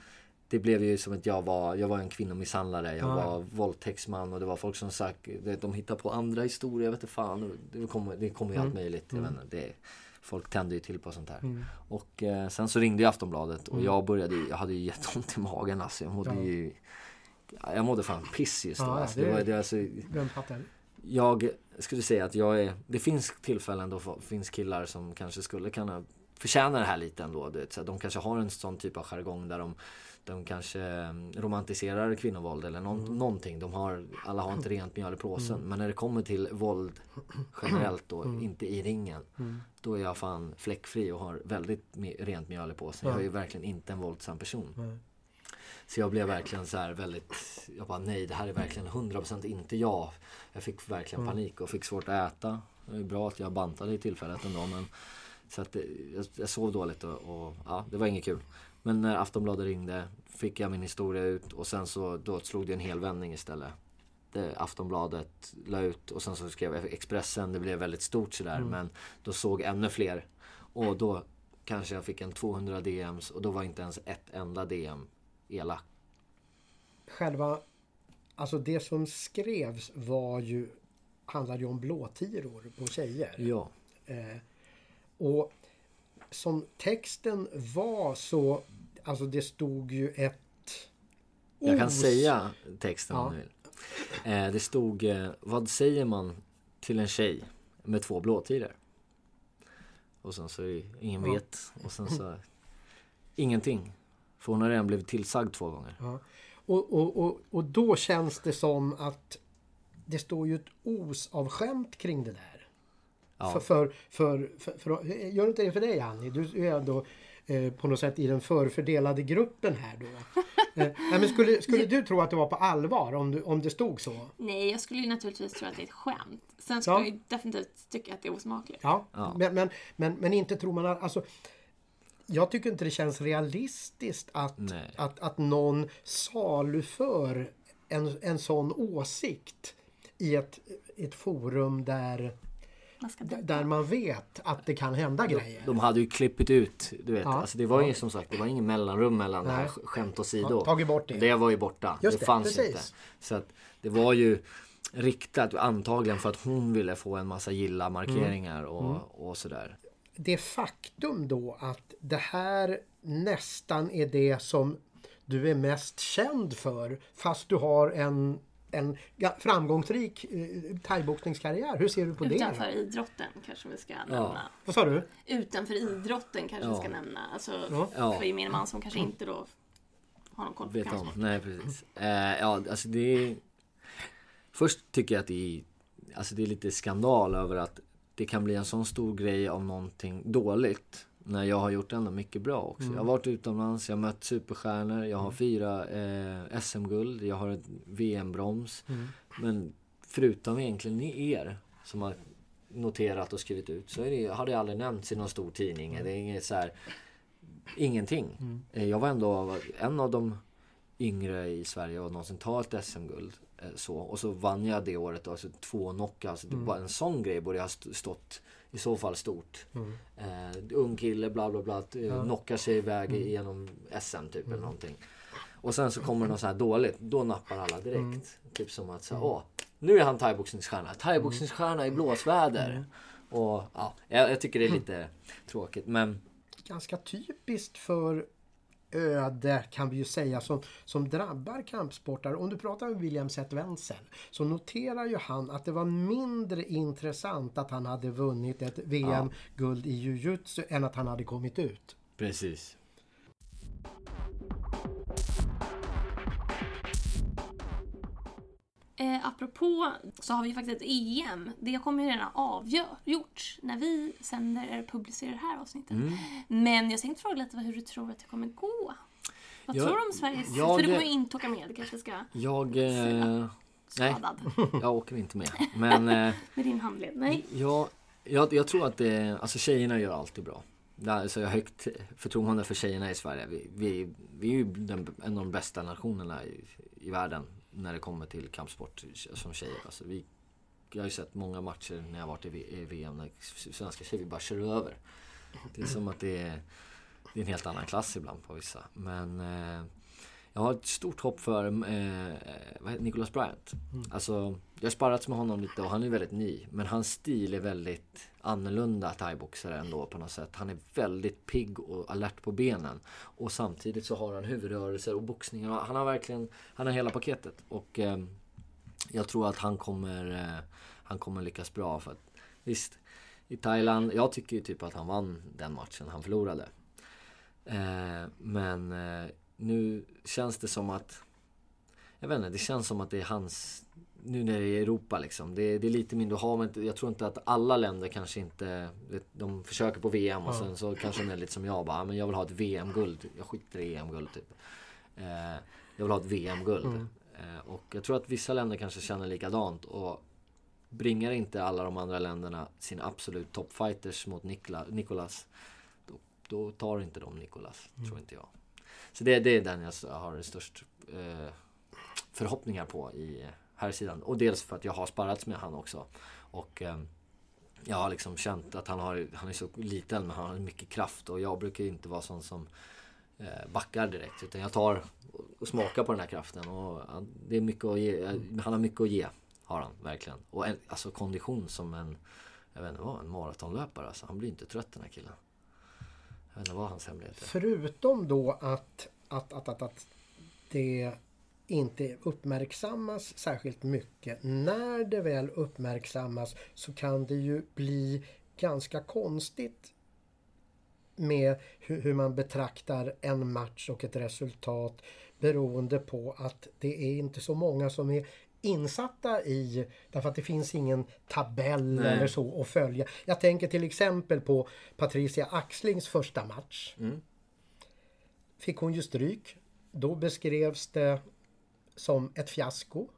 det blev ju som att jag var, jag var en kvinnomisshandlare, jag Ja. var våldtäktsman och det var folk som sagt, de hittar på andra historier, jag vet inte fan. Det kommer, det kommer ju Mm. allt möjligt. Jag vet inte, det, folk tänder ju till på sånt här. Och eh, sen så ringde ju Aftonbladet och jag började jag hade ju jätteont i magen alltså. Jag mådde Mm. Ja. ju ja, jag mådde fan piss just då. Ja, alltså, det- det var, det, alltså, jag skulle säga att jag är, det finns tillfällen då finns killar som kanske skulle kunna förtjäna det här lite ändå. Du vet, så de kanske har en sån typ av jargong där de, de kanske mm, romantiserar kvinnovåld eller någon, någonting. De har, alla har inte rent mjöl i påsen. Men när det kommer till våld generellt då, inte i ringen. Då är jag fan fläckfri och har väldigt rent mjöl i påsen. Jag är ju verkligen inte en våldsam person. Så jag blev verkligen så här väldigt, jag bara nej det här är verkligen 100% inte jag. Jag fick verkligen panik och fick svårt att äta. Det är bra att jag bantade i tillfället ändå men så att det, jag, jag sov dåligt och, och ja, det var inget kul. Men när Aftonbladet ringde fick jag min historia ut och sen så då slog det en hel vändning istället. Det, Aftonbladet la ut och sen så skrev Expressen. Det blev väldigt stort sådär men då såg ännu fler. Och då kanske jag fick en 200 DMs och då var inte ens ett enda DM elak. Själva, alltså det som skrevs var ju, handlade ju om blåtiror på tjejer. Ja. Eh, och som texten var så, alltså det stod ju ett Jag kan os- säga texten om Ja. du vill. Eh, det stod, eh, vad säger man till en tjej med två blåtiror? Och sen så ingen Ja. vet. Och sen så ingenting. För hon har redan blivit tillsagd två gånger. Ja. Och, och, och, och då känns det som att det står ju ett os av skämt kring det där. Ja. För, för, för, för, för, gör inte det för dig Annie? Du är ändå eh, på något sätt i den förfördelade gruppen här då. eh, nej, men skulle, skulle du tro att det var på allvar om, du, om det stod så? Nej, jag skulle ju naturligtvis tro att det är ett skämt. Sen skulle Ja. jag ju definitivt tycka att det är osmakligt. Ja, Ja. Men, men, men, men inte tror man att... Alltså, jag tycker inte det känns realistiskt att, Nej. att, att någon saluför en, en sån åsikt i ett, ett forum där, Man ska där man vet att det kan hända grejer. De hade ju klippit ut, du vet. Ja. Alltså det var ju som sagt, det var ingen mellanrum mellan det här skämt och Ja, sidor. tagit bort det. Det var ju borta. Just det det, fanns precis. inte. Så att det var ju riktat antagligen för att hon ville få en massa gilla-markeringar Mm. och, och sådär. det faktum då att det här nästan är det som du är mest känd för fast du har en, en ja, framgångsrik eh, thaiboxningskarriär. Hur ser du på det? Utanför idrotten kanske vi ska nämna. Vad sa du? Utanför idrotten kanske vi Ja. ska nämna. Alltså Ja. för gemene man som kanske inte då har någon koll på Vet om. kampsport. Nej precis. Eh, ja alltså det är... Först tycker jag att det är, alltså det är lite skandal över att det kan bli en sån stor grej av någonting dåligt. När jag har gjort ändå mycket bra också. Jag har varit utomlands, jag har mött superstjärnor, jag har fyra eh, SM-guld, jag har ett VM-broms. Men förutom egentligen er som har noterat och skrivit ut så det, har det aldrig nämnts i någon stor tidning. Det är inget så här, ingenting. Eh, Jag var ändå en av de yngre i Sverige och någonsin ta ett SM-guld. eh, Så. Och så vann jag det året, alltså två knockouts. Det Bara en sån grej borde jag ha st- stått i så fall stort. Eh, ung kille, bla bla bla, ja. knockar sig iväg genom SM typ eller någonting. Och sen så kommer det något så här dåligt, då nappar alla direkt. Typ som att säga, åh, nu är han thaiboxningsstjärna. Thaiboxningsstjärna i blåsväder. Och ja, jag, jag tycker det är lite tråkigt men ganska typiskt för öde kan vi ju säga som, som drabbar kampsportare. Om du pratar med William Seth Wenzel så noterar ju han att det var mindre intressant att han hade vunnit ett VM-guld i jujutsu än att han hade kommit ut. precis. Eh, apropå så har vi faktiskt ett EM. Det kommer ju redan avgjorts när vi sänder eller publicerar det här avsnittet. Mm. Men jag tänkte fråga lite hur du tror att det kommer gå. Vad Jag- tror du om Sveriges... jag- För du kommer ju inte åka med, du kanske ska Jag... Eh, nej, jag åker inte med. Men eh, med din handled. Nej. jag, jag, jag tror att det... Alltså tjejerna gör alltid bra. Alltså jag har högt förtroende för tjejerna i Sverige. Vi, vi, vi är ju den, en av de bästa nationerna i, i världen när det kommer till kampsport som tjejer. Alltså vi, jag har ju sett många matcher när jag varit i, VM när svenska tjejer bara kör över. Det är som att det är, det är en helt annan klass ibland på vissa. Men eh, jag har ett stort hopp för eh, Nicholas Bryant. Alltså, jag har sparrats med honom lite och han är väldigt ny. Men hans stil är väldigt annorlunda thaiboxare ändå på något sätt. Han är väldigt pigg och alert på benen. Och samtidigt så har han huvudrörelser och boxning. Han har verkligen, han har hela paketet. Och eh, jag tror att han kommer, eh, han kommer lyckas bra. För att, visst, i Thailand, jag tycker ju typ att han vann den matchen han förlorade. Eh, men eh, nu känns det som att... Jag vet inte, det känns som att det är hans... Nu när det är Europa liksom. Det, det är lite mindre att ha, men jag tror inte att alla länder kanske inte... De försöker på VM och sen så kanske de är lite som jag bara, "Ah, men jag vill ha ett VM-guld. Jag skiter i EM-guld typ. Eh, jag vill ha ett VM-guld. Eh, och jag tror att vissa länder kanske känner likadant. Och bringar inte alla de andra länderna sina absolut toppfighters mot Nikla, Nikolas. Då, då tar inte de Nikolas, tror inte jag. Så det, det är den jag har störst eh, förhoppningar på i här sidan. Och dels för att jag har sparrats med han också. Och eh, jag har liksom känt att han, har, han är så liten men han har mycket kraft. Och jag brukar inte vara sån som eh, backar direkt. Utan jag tar och, smakar på den här kraften. Och han, det är mycket att ge, eh, han har mycket att ge. Har han verkligen. Och en, alltså kondition som en, jag vet inte vad, en maratonlöpare. Alltså, han blir inte trött den här killen. Jag vet inte vad hans hemlighet är. Förutom då att, att, att, att, att det inte uppmärksammas särskilt mycket. När det väl uppmärksammas så kan det ju bli ganska konstigt med hur, man betraktar en match och ett resultat beroende på att det är inte så många som är insatta i, därför att det finns ingen tabell Nej. eller så att följa. Jag tänker till exempel på Patricia Axlings första match. Mm. Fick hon ju stryk. Då beskrevs det som ett fiasko.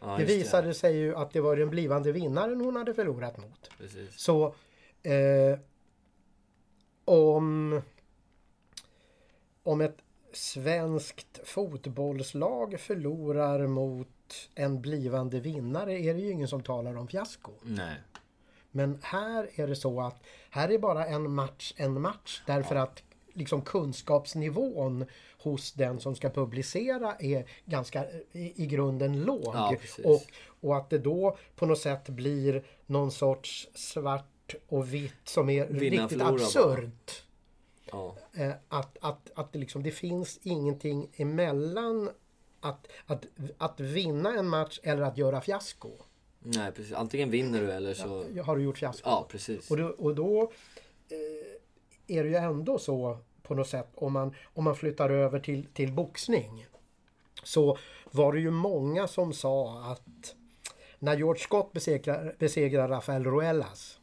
Ja, det visade sig ju att det var den blivande vinnaren hon hade förlorat mot. Precis. Så eh, om, om ett svenskt fotbollslag förlorar mot en blivande vinnare är det ju ingen som talar om fiasko. Nej. Men här är det så att här är bara en match en match därför att liksom kunskapsnivån hos den som ska publicera är ganska i, i grunden låg. Ja, och, och att det då på något sätt blir någon sorts svart och vitt som är Vinna, riktigt absurt. Ja. Eh, att, att, att det, liksom, det finns ingenting emellan att, att, att vinna en match eller att göra fiasko. Nej precis. Antingen vinner du eller så... Har du gjort fiasko? Ja precis. Och då, och då eh, är det ju ändå så på något sätt om man, om man flyttar över till, till boxning. Så var det ju många som sa att när George Scott besegrar, besegrar Rafael Ruelas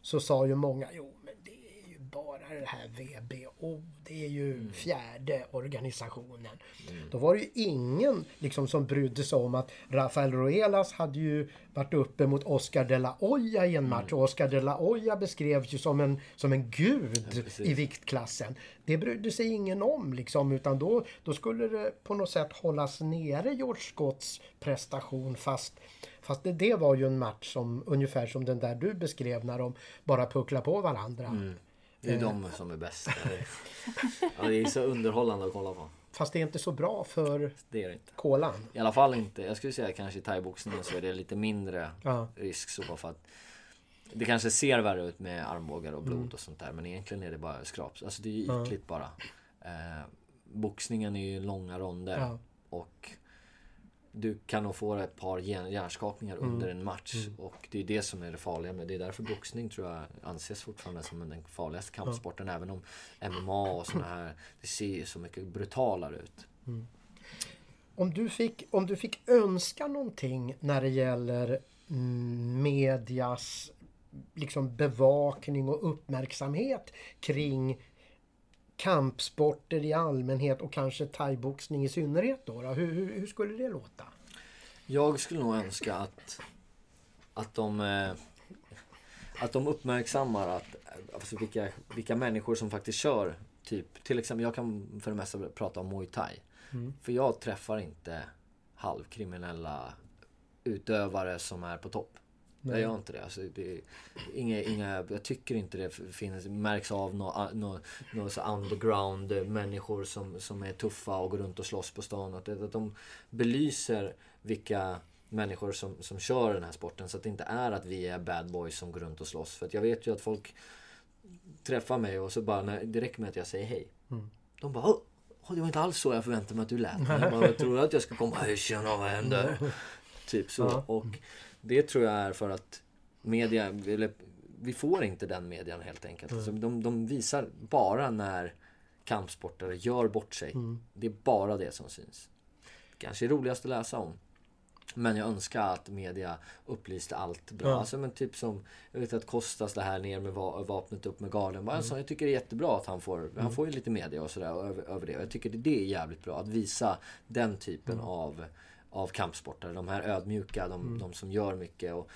så sa ju många jo men det är ju bara det här WBO, det är ju Mm. fjärde organisationen. Då var det ju ingen liksom, som brydde sig om att Rafael Ruelas hade ju varit uppe mot Oscar de la Hoya i en match Mm. och Oscar de la Hoya beskrevs ju som en, som en gud precis. i viktklassen. Det brydde sig ingen om liksom utan då, då skulle det på något sätt hållas nere George Scotts prestation fast Fast det, det var ju en match som ungefär som den där du beskrev när de bara pucklar på varandra. Mm. Det är de som är bäst. Ja, det är så underhållande att kolla på. Fast det är inte så bra för Det är det inte. kolan. I alla fall inte. Jag skulle säga kanske i thaiboxningen så är det lite mindre Ja. risk så för att det kanske ser värre ut med armbågar och blod Mm. och sånt där men egentligen är det bara skraps. Alltså det är ytligt bara. Eh, boxningen är ju långa ronder Ja. och du kan nog få ett par hjär- hjärnskakningar Mm. under en match och det är det som är det farliga med det. är därför boxning tror jag anses fortfarande som den farligaste kampsporten även om MMA och såna här det ser ju så mycket brutalare ut. Om du, fick, om du fick önska någonting när det gäller mm, medias liksom bevakning och uppmärksamhet kring kampsporter i allmänhet och kanske thaiboxning i synnerhet då? då? Hur, hur, hur skulle det låta? Jag skulle nog önska att, att de eh, att de uppmärksammar att, alltså vilka, vilka människor som faktiskt kör typ, till exempel jag kan för det mesta prata om muay thai. För jag träffar inte halvkriminella utövare som är på topp. Jag gör inte det. Alltså, det inga, inga, jag tycker inte det finns, märks av några nå, nå, så underground människor som, som är tuffa och går runt och slåss på stan. Att, att de belyser vilka människor som, som kör den här sporten. Så att det inte är att vi är bad boys som går runt och slåss. För att jag vet ju att folk träffar mig och så bara, när, det räcker med att jag säger hej. De bara, "Åh, åh, det var inte alls så jag förväntade mig att du lät. Jag bara, tror att jag ska komma, hej tjena vad händer? Typ så. Och det tror jag är för att media, eller vi får inte den median helt enkelt. Alltså, de, de visar bara när kampsportare gör bort sig. Det är bara det som syns. Kanske roligast att läsa om. Men jag önskar att media upplyste allt bra. Ja. Alltså men typ som, jag vet att Kostas det här ner med va- vapnet upp med garden. Bara, alltså, jag tycker det är jättebra att han får, han får ju lite media och sådär över, över det. Jag tycker det, det är jävligt bra att visa den typen av, av kampsportare. De här ödmjuka, de, de som gör mycket. Och,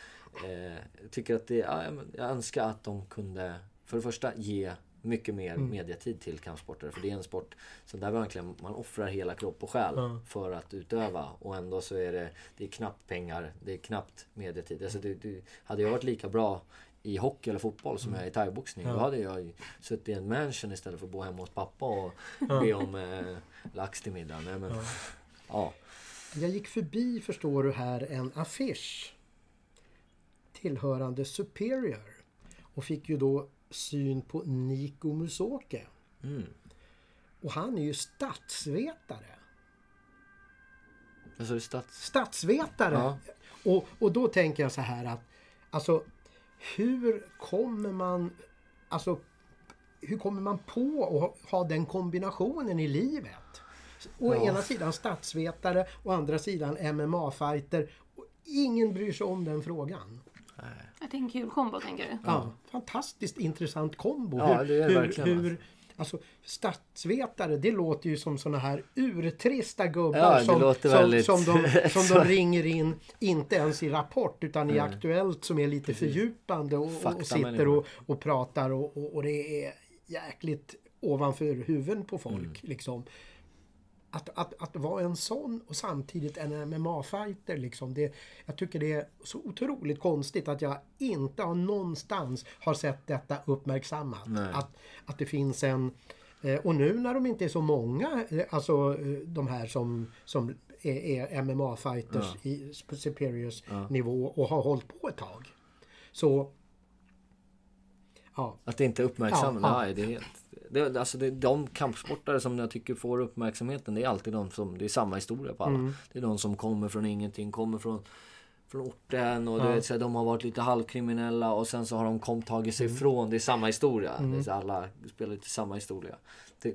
eh, tycker att det, ja, jag- önskar att de kunde, för det första ge mycket mer mediatid till kampsportare. För det är en sport som där verkligen man offrar hela kropp och själ för att utöva. Och ändå så är det, det är knappt pengar, det är knappt mediatid. Alltså det, det, hade jag varit lika bra i hockey eller fotboll som jag är i thaiboxning. Då hade jag suttit i en mansion istället för att bo hemma hos pappa och be om eh, lax till middag. Nej, men, ja. Jag gick förbi, förstår du här, en affisch tillhörande Superior och fick ju då syn på Niko Musoke. Mm. Och han är ju statsvetare. Alltså stats... Statsvetare! Ja. Och, och då tänker jag så här att alltså hur kommer man alltså hur kommer man på att ha den kombinationen i livet? Å Ja. ena sidan statsvetare, å andra sidan MMA-fighter. Ingen bryr sig om den frågan. Det är en kul kombo tänker du? Ja, fantastiskt intressant kombo. Ja, det är hur, verkligen hur, alltså, statsvetare, det låter ju som såna här urtrista gubbar Ja, som, som, väldigt- som, de, som de ringer in, inte ens i Rapport utan i Aktuellt som är lite fördjupande och, och, sitter och, och pratar och, och, och det är jäkligt ovanför huvuden på folk. Mm. Liksom. Att, att, att vara en sån och samtidigt en MMA-fighter liksom. Det, jag tycker det är så otroligt konstigt att jag inte har någonstans har sett detta uppmärksammat. Nej. Att, att det finns en... eh, Och nu när de inte är så många, eh, alltså eh, de här som, som är, är MMA-fighters i Superiors nivå och har hållit på ett tag. Så... Ja, Att det inte är uppmärksammat. Ja, ja. Nej, det är helt... Det, alltså det, de kampsportare som jag tycker får uppmärksamheten det är alltid de som, det är samma historia på alla. Mm. Det är de som kommer från ingenting, kommer från från orten och du Ja. vet, så här, de har varit lite halvkriminella och sen så har de kom, tagit sig ifrån. Det är samma historia. Mm. Det är så alla spelar lite samma historia.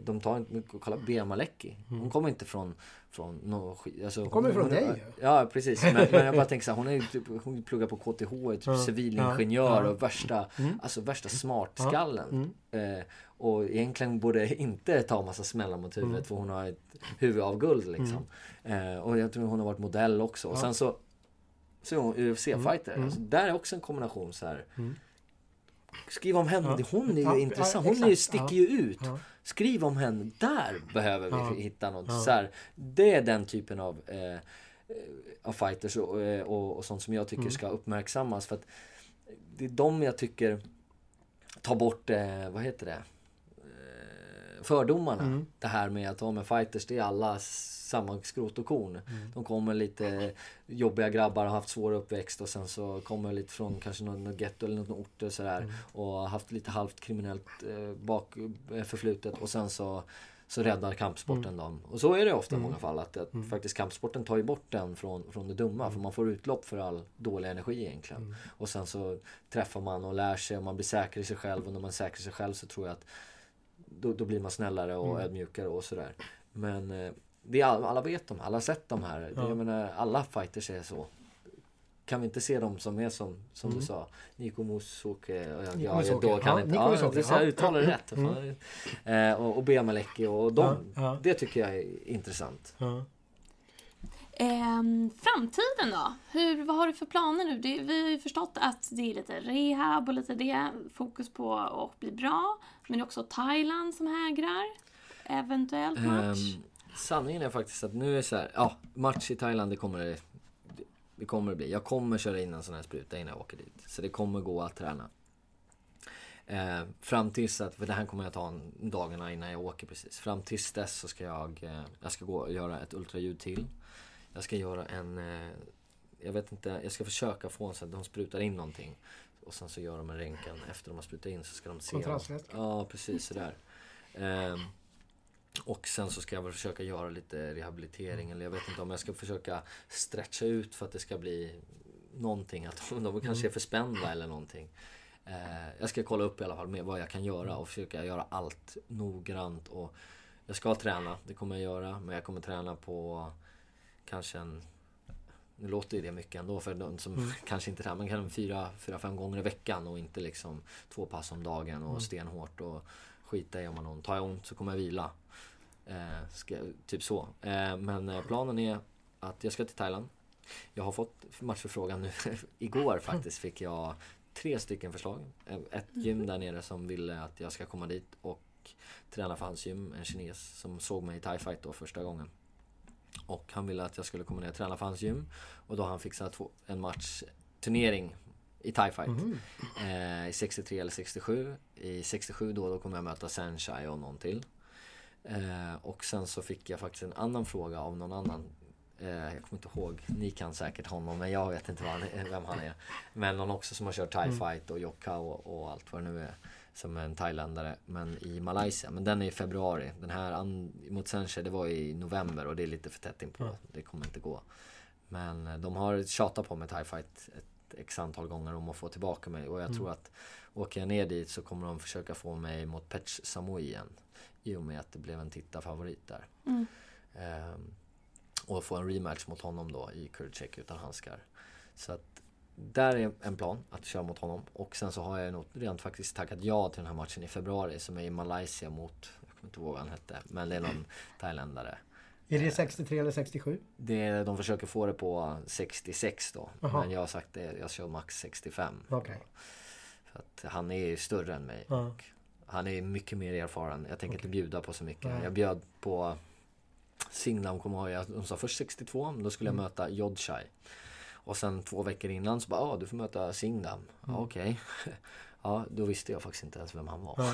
De, tar inte, men kolla Bea Maleki. Hon kommer inte från, från någon. Alltså, hon kommer från hon, dig. Ja precis. Men, men jag bara tänker så här, hon är typ, hon pluggar på KTH, är typ Ja. civilingenjör Ja. och värsta, Mm. alltså värsta smartskallen. Eh, och egentligen borde inte ta massa smällar mot huvudet Mm. för hon har ett huvud av guld liksom. Eh, och jag tror hon har varit modell också. Och sen så, så är hon UFC-fighter. Alltså, där är också en kombination så här. Skriv om henne, Ja. hon är ju Ja, intressant. ja, Hon är ju, exakt. sticker Ja. ju ut. Ja. Skriv om henne, där behöver vi Ja. hitta något. Ja. Så här, det är den typen av, eh, eh, av fighters och, eh, och, och sånt som jag tycker Mm. ska uppmärksammas. För att det är de jag tycker tar bort, eh, vad heter det? Fördomarna. Mm. Det här med att ha med fighters, det är alla samma skrot och korn. Mm. De kommer lite jobbiga grabbar, har haft svår uppväxt och sen så kommer lite från kanske någon, någon getto eller någon ort och sådär. Mm. Och har haft lite halvt kriminellt eh, bak, eh, förflutet och sen så så räddar kampsporten Mm. dem. Och så är det ofta i många fall. Att, att faktiskt kampsporten tar ju bort den från, från det dumma. Mm. För man får utlopp för all dålig energi egentligen. Och sen så träffar man och lär sig och man blir säker i sig själv. Och när man är säker i sig själv så tror jag att då, då blir man snällare och Mm. ödmjukare och sådär. Men eh, det är all, alla vet dem, alla har sett de här. Ja. Jag menar, alla fighters är så. Kan vi inte se dem som är som, som du sa, Niko Musoke och jag, Nico jag, Musoke, då kan ja, inte, ja, Musoke, det, så jag ja. uttalar det Mm. rätt. Fan. Eh, och, och Bea Maleki och de, Ja, ja. det tycker jag är intressant. Ja. Ehm, framtiden då? Hur, vad har du för planer nu? Det, vi har ju förstått att det är lite rehab och lite det, fokus på att bli bra. Men det är också Thailand som hägrar. Eventuellt match. Ehm, sanningen är faktiskt att nu är så här, ja, match i Thailand det kommer det, det kommer det bli. Jag kommer köra in en sån här spruta innan jag åker dit. Så det kommer gå att träna. Eh, fram tills att, för det här kommer jag ta en, dagarna innan jag åker precis. Fram tills dess så ska jag, eh, jag ska gå och göra ett ultraljud till. Jag ska göra en, eh, jag vet inte, jag ska försöka få en så att de sprutar in någonting. Och sen så gör de en röntgen efter de har sprutat in så ska de se. Kontrastvätska. Ja, precis sådär. Ehm, och sen så ska jag väl försöka göra lite rehabilitering eller jag vet inte om jag ska försöka stretcha ut för att det ska bli någonting. Att de kanske är för spända eller någonting. Eh, jag ska kolla upp i alla fall med vad jag kan göra och försöka göra allt noggrant. Och jag ska träna, det kommer jag göra. Men jag kommer träna på kanske en... Nu låter ju det mycket ändå för de som kanske inte tränar. Men kanske fyra, fyra, fem gånger i veckan och inte liksom två pass om dagen och stenhårt. Och skita i om man har ont. Tar jag ont så kommer jag vila. Eh, ska, typ så. Eh, men eh, planen är att jag ska till Thailand. Jag har fått matchförfrågan nu. Igår faktiskt fick jag tre stycken förslag. Eh, Ett gym där nere som ville att jag ska komma dit och träna för hans gym. En kines som såg mig i thai fight då första gången. Och han ville att jag skulle komma ner och träna för hans gym. Och då har han fixat två, en match turnering i thai fight. Eh, I 63 eller 67. I 67 då, då kommer jag möta Sanchai och någon till. Eh, och sen så fick jag faktiskt en annan fråga av någon annan. Eh, jag kommer inte ihåg, ni kan säkert honom men jag vet inte vad han vem han är. Men någon också som har kört thai fight och jokka och, och allt vad det nu är. Som en thailändare, men i Malaysia. Men den är i februari. Den här mot Sanchai det var i november och det är lite för tätt inpå. Det kommer inte gå. Men eh, de har tjatat på mig thai fight ett x antal gånger om att få tillbaka mig. Och jag tror att åker jag ner dit så kommer de försöka få mig mot Petch Samui igen. I och med att det blev en tittarfavorit där. Mm. Ehm, och få en rematch mot honom då i Kurchek utan handskar. Så att där är en plan att köra mot honom. Och sen så har jag nog rent faktiskt tackat ja till den här matchen i februari som är i Malaysia mot, jag kommer inte ihåg vad han hette, men det är någon thailändare. Är det 63 eller 67? Det, de försöker få det på 66 då. Jaha. Men jag har sagt det, jag kör max 65. Okej. För att han är ju större än mig. Och han är mycket mer erfaren. Jag tänker inte bjuda på så mycket. Nej. Jag bjöd på Signam, kommer jag ihåg. De sa först 62, men då skulle jag möta Jodshai. Och sen två veckor innan så bara, ja ah, du får möta Signam. Ja, Okej. ja, då visste jag faktiskt inte ens vem han var.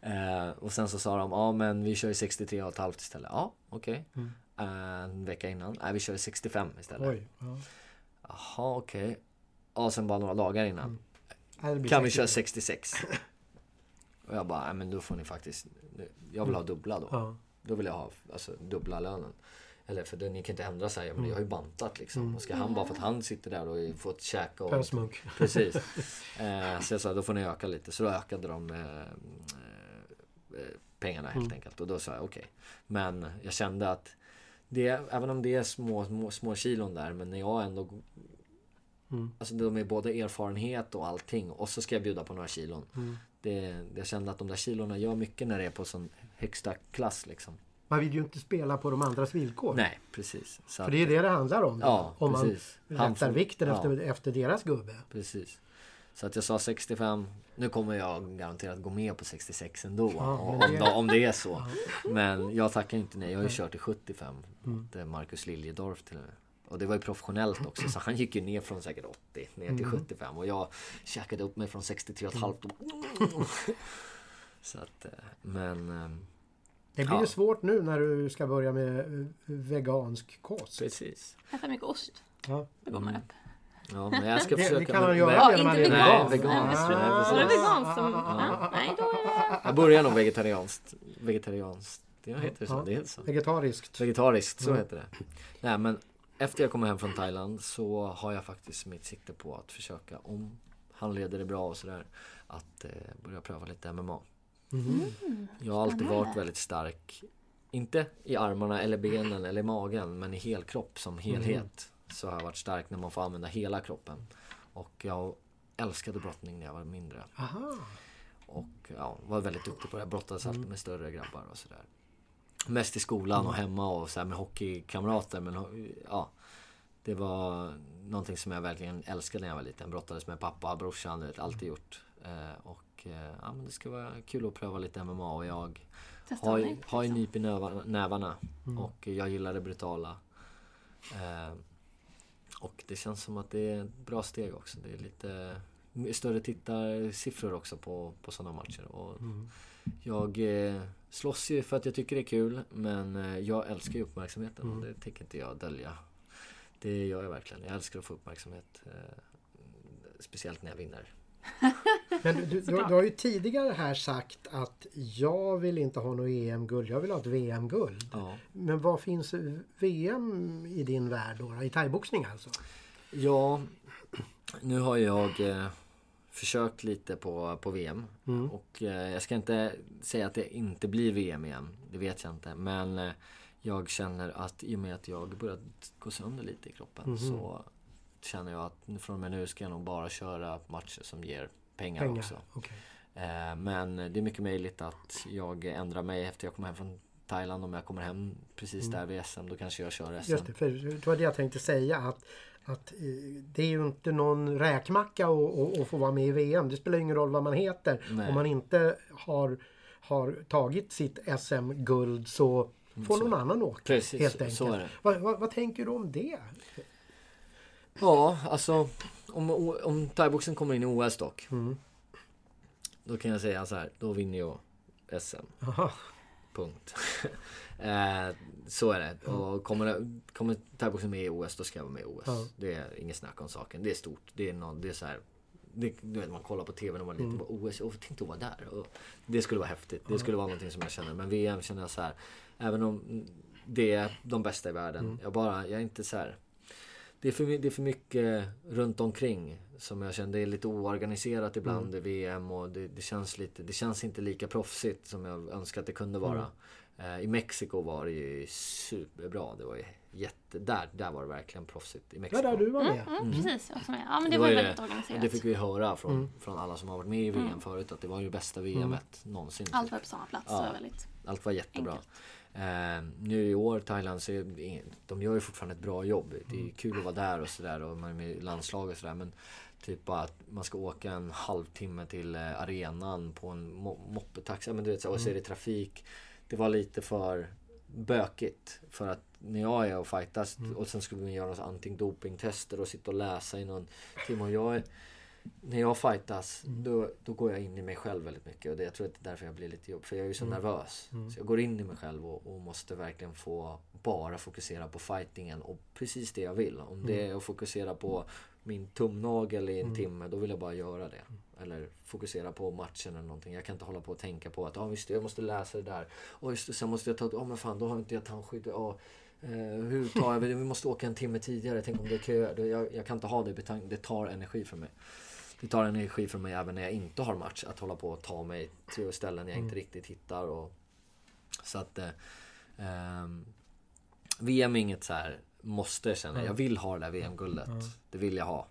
Eh, och sen så sa de, ja men vi kör ju 63 och ett halvt istället. Ja, okej. Mm. Eh, en vecka innan, nej vi kör 65 istället. Oj. Ja. Jaha, okej. Och sen bara några dagar innan. Blir Kan vi 60. köra 66? Och jag bara, nej men då får ni faktiskt, jag vill ha dubbla då. Ja. Då vill jag ha alltså, dubbla lönen. Eller för ni kan inte ändra sig. Men jag har ju bantat liksom. Och ska han bara för att han sitter där och fått käka och... Pösmunk. Precis. Eh, så jag sa, då får ni öka lite. Så då ökade de eh, eh, pengarna helt enkelt. Och då sa jag okej. Okay. Men jag kände att det, även om det är små, små, små kilon där. Men när jag ändå... Mm. Alltså de är både erfarenhet och allting. Och så ska jag bjuda på några kilon. Mm. Det, jag kände att de där kilorna gör mycket när det är på sån högsta klass liksom. Man vill ju inte spela på de andras villkor. Nej, precis. För det är det det handlar om. Ja, om precis. man rättar får- vikten ja. efter, efter deras gubbe. Precis. Så att jag sa 65. Nu kommer jag garanterat gå med på 66 ändå. Ja, om, det- om, om det är så. Men jag tackar inte nej. Jag har ju kört i 75. Mm. Marcus Liljedorf till och med. Och det var ju professionelnt också. Så han gick ju ner från säkert 80 ner Mm. till 75. Och jag käkade upp mig från 63,5. Så att, eh, men... Det blir Ja. ju svårt nu när du ska börja med eh, vegansk kost. Precis. Äta mycket ost. Ja. Det går man upp. Ja, men jag ska Det, försöka... det kan man göra Ja, när man inte är vegan. Nej, veganskt, Nej, nej, Var det veganskt som... Ja, nej, då är. Jag börjar nog vegetarianskt. Vegetarianskt. Det heter det så? Ja. Det heter så. Vegetariskt. Vegetariskt, så Mm. heter det. Nej men efter jag kommer hem från Thailand så har jag faktiskt mitt sikte på att försöka, om han leder det bra och sådär, att eh, börja pröva lite MMA. Mhm. Jag har alltid varit väldigt stark, inte i armarna eller benen eller i magen, men i helkropp som helhet. Så har jag varit stark när man får använda hela kroppen. Och jag älskade brottning när jag var mindre. Aha. Och ja, var väldigt duktig på det. Jag brottades alltid med större grabbar och sådär. Mest i skolan och hemma och så här med hockeykamrater. Men ja, det var någonting som jag verkligen älskade när jag var liten. Brottades med pappa, brorsan, det alltid gjort. Eh, och eh, ja, men det ska vara kul att pröva lite MMA och jag Testa har, nytt, har ju liksom. nyp i näva- nävarna. Och jag gillar det brutala. Eh, och det känns som att det är ett bra steg också. Det är lite större tittarsiffror också på, på sådana matcher. Och Jag eh, slåss ju för att jag tycker det är kul men eh, jag älskar ju uppmärksamheten och det tänker inte jag dölja. Det gör jag verkligen. Jag älskar att få uppmärksamhet. Eh, speciellt när jag vinner. Men du, du, du har ju tidigare här sagt att jag vill inte ha något EM-guld, jag vill ha ett VM-guld. Ja. Men vad finns VM i din värld då? I thaiboxning alltså? Ja, nu har jag eh, försökt lite på, på VM. Mm. Och eh, jag ska inte säga att det inte blir VM igen. Det vet jag inte. Men eh, jag känner att i och med att jag börjat gå sönder lite i kroppen Mhm. så känner jag att från och med nu ska jag nog bara köra matcher som ger pengar, Pengar? också. Okej. Eh, men det är mycket möjligt att jag ändrar mig efter jag kommer hem från Thailand. Om jag kommer hem precis där vid SM då kanske jag kör SM. Mm. Just det, för det var det jag tänkte säga att, att eh, det är ju inte någon räkmacka att- få vara med i VM. Det spelar ingen roll vad man heter. Nej. Om man inte har, har tagit sitt SM-guld så får någon annan åka. Precis, helt så- enkelt. så. Vad, vad, vad tänker du om det? Ja, alltså om, om thaiboxen kommer in i OS dock. Mm. Då kan jag säga så här, då vinner jag SM. Aha. Punkt. eh, så är det. Och kommer, kommer thaiboxen med i OS, då ska jag vara med i OS. Ja. Det är inget snack om saken. Det är stort. Det är, någon, det är så här. Det, du vet, man kollar på TV när man Mm. liten. Mm. OS, och tänkte att vara där. Och det skulle vara häftigt. Det skulle vara någonting som jag känner. Men VM känner jag så här. Även om det är de bästa i världen. Mm. Jag bara, jag är inte så här. Det är, för, det är för mycket runt omkring som jag känner. Det är lite oorganiserat ibland Mm. i VM och det, det känns lite, det känns inte lika proffsigt som jag önskar att det kunde vara. Mm. Eh, I Mexiko var det ju superbra. Det var ju jätte, där, där var det verkligen proffsigt i Ja, Mexiko. där du var med. Mm, precis, jag också med. Ja, men det Det var ju var väldigt det. organiserat. Det fick vi höra från, Mm. från alla som har varit med i VM förut att det var ju bästa VMet någonsin. Allt var på samma plats. Ja. Var väldigt... Allt var jättebra. Enkelt. Eh, nu i år, Thailand, så är de gör ju fortfarande ett bra jobb. Det är kul att vara där och sådär och man är med i landslag och sådär. Men typ bara att man ska åka en halvtimme till eh, arenan på en mo- moppetaxi. Men du vet, så, och så är det trafik. Det var lite för bökigt. För att när jag är och fightas och sen skulle vi göra något antidopingtester och sitta och läsa i någon timme. Och jag när jag fightas då, då går jag in i mig själv väldigt mycket. Och det, jag tror att det är därför jag blir lite jobb. För jag är ju så nervös. Så jag går in i mig själv och, och måste verkligen få bara fokusera på fightingen och precis det jag vill. Om det är att fokusera på min tumnagel i en timme, då vill jag bara göra det. Eller fokusera på matchen eller någonting. Jag kan inte hålla på och tänka på att ah, visst, jag måste läsa det där. Och just det, sen måste jag ta... Ja men fan, då har inte jag tandskydd. Ja, Eh, hur tar jag, vi måste åka en timme tidigare, tänk om det är köer. Jag, jag kan inte ha det, det tar energi från mig. Det tar energi från mig även när jag inte har match, att hålla på och ta mig till ställen jag inte riktigt hittar. Och, så att... Eh, ehm, VM är inget så här måste känna. Jag vill ha det där VM-guldet. Det vill jag ha.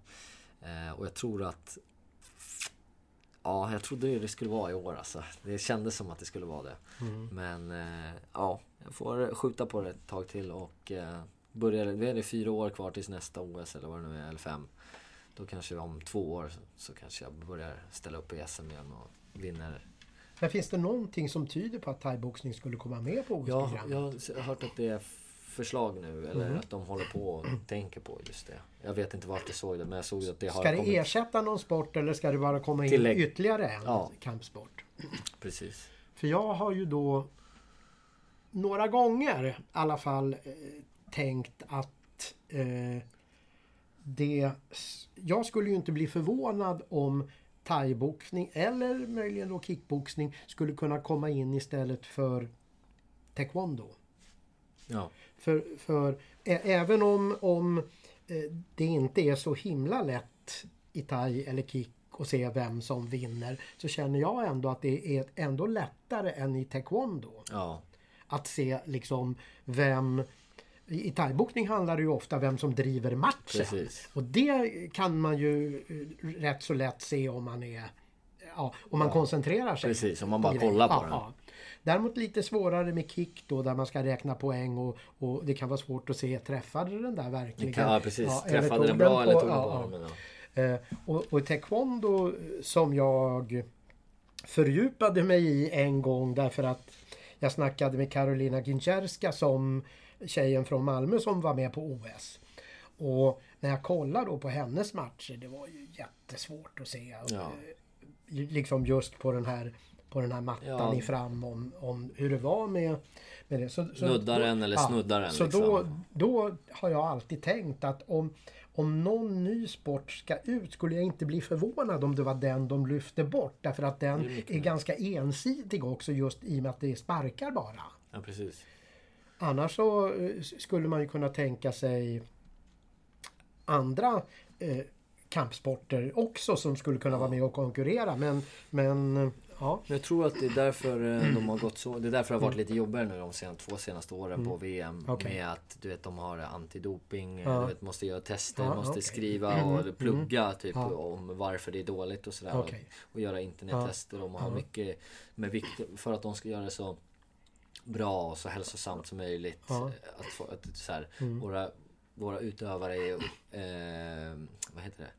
Eh, och jag tror att... Ja, jag trodde det skulle vara i år alltså. Det kändes som att det skulle vara det. Men eh, ja, jag får skjuta på det ett tag till och eh, börjar, det är det fyra år kvar tills nästa OS eller vad det nu är, eller fem. Då kanske om två år så, kanske jag börjar ställa upp i SM igen och vinner. Men finns det någonting som tyder på att thaiboxning skulle komma med på Ja, OS-programmet? jag har hört att det är förslag nu, eller att de håller på och tänker på just det. Jag vet inte vart jag såg det, men jag såg att det har Ska det kommit. ersätta någon sport eller ska det bara komma in Tillägg. ytterligare en Ja. kampsport? Precis. För jag har ju då några gånger i alla fall eh, tänkt att eh, det... Jag skulle ju inte bli förvånad om thaiboxning eller möjligen då kickboxning skulle kunna komma in istället för taekwondo. Ja, För, för ä, även om, om eh, det inte är så himla lätt i thai eller kick att se vem som vinner så känner jag ändå att det är ändå lättare än i taekwondo. ja, Att se liksom vem... I thaiboxning handlar det ju ofta vem som driver matchen. Precis. Och det kan man ju eh, rätt så lätt se om man är... Ja, om man koncentrerar sig. Precis, om man bara kollar på ja, den. Ja. Däremot lite svårare med kick då där man ska räkna poäng och, och det kan vara svårt att se träffade den där verkligen. ja precis. Ja, eller Träffade den bra eller på- tog den ja, ja. den? Men, ja. Eh, och, och taekwondo som jag fördjupade mig i en gång därför att jag snackade med Karolina Ginczerska som tjejen från Malmö som var med på OS. Och när jag kollade då på hennes matcher, det var ju jättesvårt att se. Ja. Eh, Liksom just på den här, på den här mattan Ja. i fram om, om hur det var med, med det. Så, så Nuddar då- den eller snuddar den, Så liksom. då, då har jag alltid tänkt att om, om någon ny sport ska ut skulle jag inte bli förvånad om det var den de lyfte bort. Därför att den är är ganska ensidig också just i och med att det är sparkar bara. ja, precis. Annars så eh, skulle man ju kunna tänka sig andra eh, kampsporter också som skulle kunna vara med och konkurrera. Men, men eh, ja. Jag tror att det är därför eh, de har gått så. Det är därför det har varit lite jobbigare nu de senaste, två senaste åren på VM. Mm. Okej. Med att du vet de har antidoping, Ja. du vet, måste göra tester, Ja, måste okej. skriva och eller plugga typ Ja. om varför det är dåligt och sådär. Okej. Och, och göra internettester. De har mycket med vikt för att de ska göra det så bra och så hälsosamt som möjligt. Ja. Att få, att, så här, våra, våra utövare är eh, vad heter det?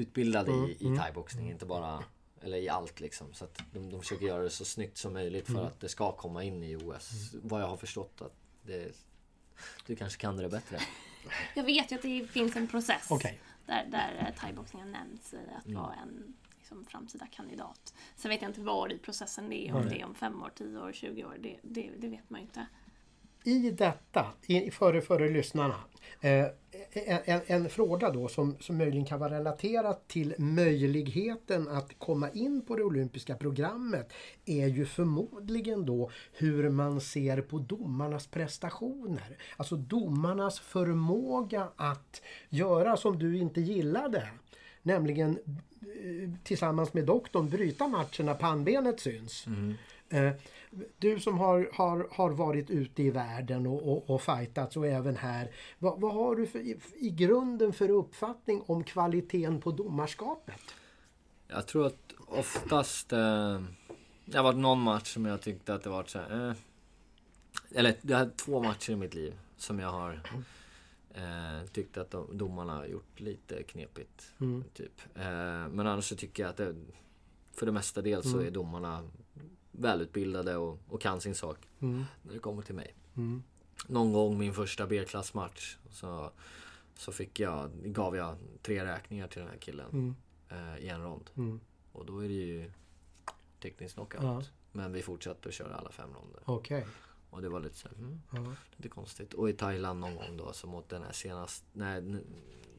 utbildade i, i thaiboxning, inte bara eller i allt liksom. Så att de, de försöker göra det så snyggt som möjligt för att det ska komma in i OS. Vad jag har förstått att det, du kanske kan det bättre. Jag vet ju att det finns en process Okej. där, där eh, thaiboxningen nämns i att Mm. vara en liksom, framtida kandidat. Sen vet jag inte var i processen det är, om det är om fem år, tio år, 20 år. Det, det, det vet man ju inte. I detta, i, före, före lyssnarna, eh, en, en, fråga då som, som möjligen kan vara relaterat till möjligheten att komma in på det olympiska programmet är ju förmodligen då hur man ser på domarnas prestationer. Alltså domarnas förmåga att göra som du inte gillade. Nämligen tillsammans med doktorn bryta matchen när pannbenet syns. Eh, Du som har, har, har varit ute i världen och, och, och fightats och även här. Vad, vad har du för, i, i grunden för uppfattning om kvaliteten på domarskapet? Jag tror att oftast... Eh, det har varit någon match som jag tyckte att det var så här, eh, Eller jag hade två matcher i mitt liv som jag har eh, tyckt att de, domarna har gjort lite knepigt. Typ. Eh, men annars så tycker jag att det, för det mesta del så är domarna välutbildade och, och kan sin sak. När det kommer till mig. Någon gång min första B-klassmatch så, så fick jag, gav jag tre räkningar till den här killen eh, i en rond. Och då är det ju teknisk knockout. Ja. Men vi fortsatte att köra alla fem ronder. Okej. Och det var lite så här, mm, Ja. lite konstigt. Och i Thailand någon gång då så mot den här senast, nej,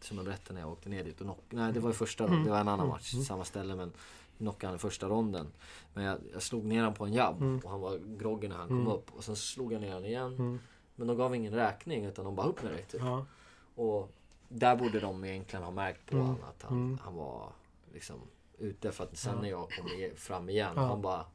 som jag berättade när jag åkte ner dit och knock, Nej det var ju första ronden, det var en annan match, samma ställe men knockade han i första ronden. Men jag, jag slog ner honom på en jabb och han var groggy när han kom upp. Och sen slog jag ner honom igen. Men de gav ingen räkning utan de bara upp med dig typ. Ja. Och där borde de egentligen ha märkt på Mm. honom att han, Mm. han var liksom ute. För att sen Ja. när jag kom i- fram igen, Ja. han bara!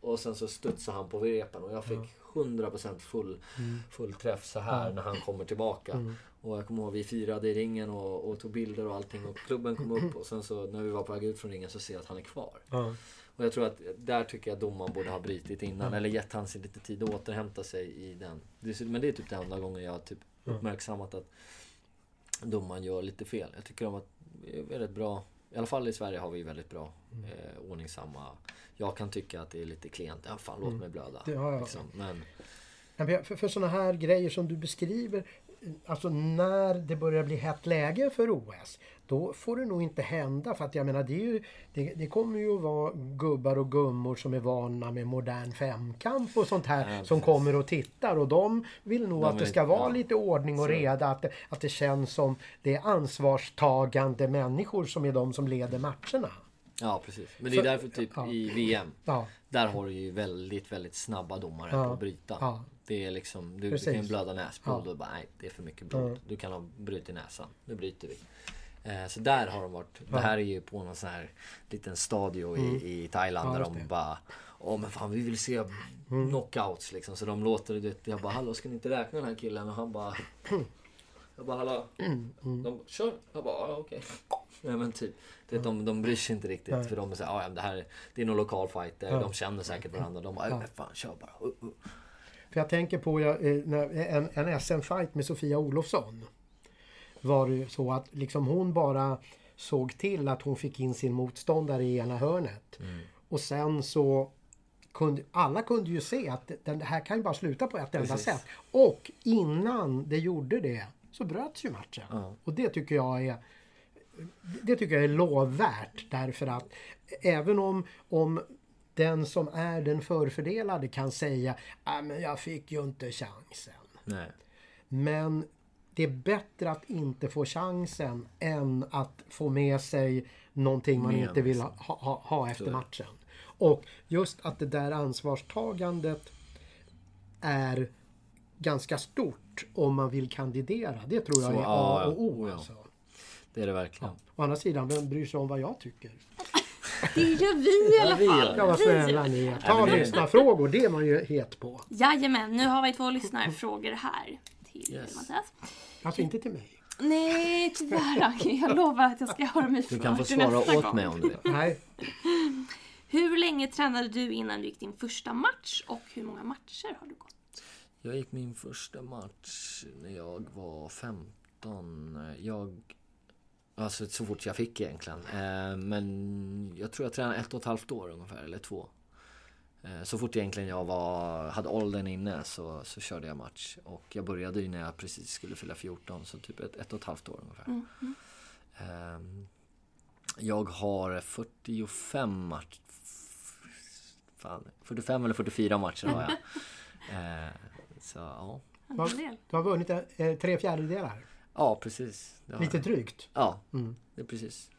Och sen så studsade han på repen och jag fick Ja. 100% full, Mm. full träff så här när han kommer tillbaka. Mm. Och jag kommer ihåg vi firade i ringen och, och tog bilder och allting och klubben kom upp och sen så när vi var på väg ut från ringen så ser jag att han är kvar. Ja. Och jag tror att där tycker jag domaren borde ha brutit innan eller gett han sig lite tid att återhämta sig i den. Men det är typ den enda gången jag har typ Mm. uppmärksammat att domaren gör lite fel. Jag tycker om att är väldigt bra. I alla fall i Sverige har vi väldigt bra Mm. eh, ordningsamma. Jag kan tycka att det är lite klent. Ja, fan låt Mm. mig blöda. Det- ja, ja. Liksom. Men För, för sådana här grejer som du beskriver, alltså när det börjar bli hett läge för OS, då får det nog inte hända. För att jag menar, det, är ju, det, det kommer ju att vara gubbar och gummor som är vana med modern femkamp och sånt här Ja, som kommer och tittar. Och de vill nog De att det ska vara ja. lite ordning och reda. Att det, att det känns som det är ansvarstagande människor som är de som leder matcherna. Ja, precis. Men det är För- därför typ ja. i VM. Ja, Där har du ju väldigt, väldigt snabba domare Ja. på att bryta. Det är liksom, du, du kan blöda näsblod och bara nej, det är för mycket blod. Du kan ha brutit näsan. Nu bryter vi. Eh, så där har de varit. Det här är ju på någon sån här liten stadio Mm. i, i Thailand där de bara Åh men fan vi vill se Mm. knockouts liksom. Så de låter det. Jag bara hallå ska ni inte räkna den här killen? Och han bara Jag bara hallå? Mm, De bara, kör. Jag bara okej. Ja men typ. Det, de, de bryr sig inte riktigt Nej. för de är såhär, ja det här är- det är någon lokal fighter. Ja. De känner säkert varandra. De bara, Ja. fan kör bara. Uh, uh. För jag tänker på jag, eh, en, en SM-fight med Sofia Olofsson. Var det så att liksom hon bara såg till att hon fick in sin motståndare i ena hörnet. Mm. Och sen så kunde alla kunde ju se att det- den här kan ju bara sluta på ett enda Precis. sätt. Och innan det gjorde det så bröts ju matchen. Ja. Och det tycker jag är det tycker jag är lovvärt därför att även om, om den som är den förfördelade kan säga att men jag fick ju inte chansen. Nej. Men det är bättre att inte få chansen än att få med sig någonting man Med inte vill sig. ha, ha, ha efter matchen. Och just att det där ansvarstagandet är ganska stort om man vill kandidera. Det tror jag Så, är A och O. Alltså. Det är det verkligen. Å andra sidan, vem bryr sig om vad jag tycker? Det gör vi i alla Ja, fall. Ja, vad snälla ni är. Ja, Ta lyssnarfrågor, det är man ju het på. Jajamän, nu har vi två lyssnarfrågor här till Yes. Mattias. Alltså inte till mig. Nej, tyvärr. Jag lovar att jag ska höra mig Du kan få för svara åt gång. mig om du vill. Nej, Hur länge tränade du innan du gick din första match och hur många matcher har du gått? Jag gick min första match när jag var 15. Jag... Alltså så fort jag fick egentligen. Eh, Men jag tror jag tränade ett och ett halvt år ungefär, eller två. Eh, Så fort egentligen jag var, hade åldern inne så, så körde jag match. Och jag började ju när jag precis skulle fylla 14, så typ ett, ett och ett halvt år ungefär. Mm. mm. Ehm, Jag har 45 matcher. Fan, 45 eller 44 matcher har jag. Eh, Så ja. Du har vunnit tre fjärdedelar. Ja, precis. Lite jag. drygt. Ja, Mm. det är precis.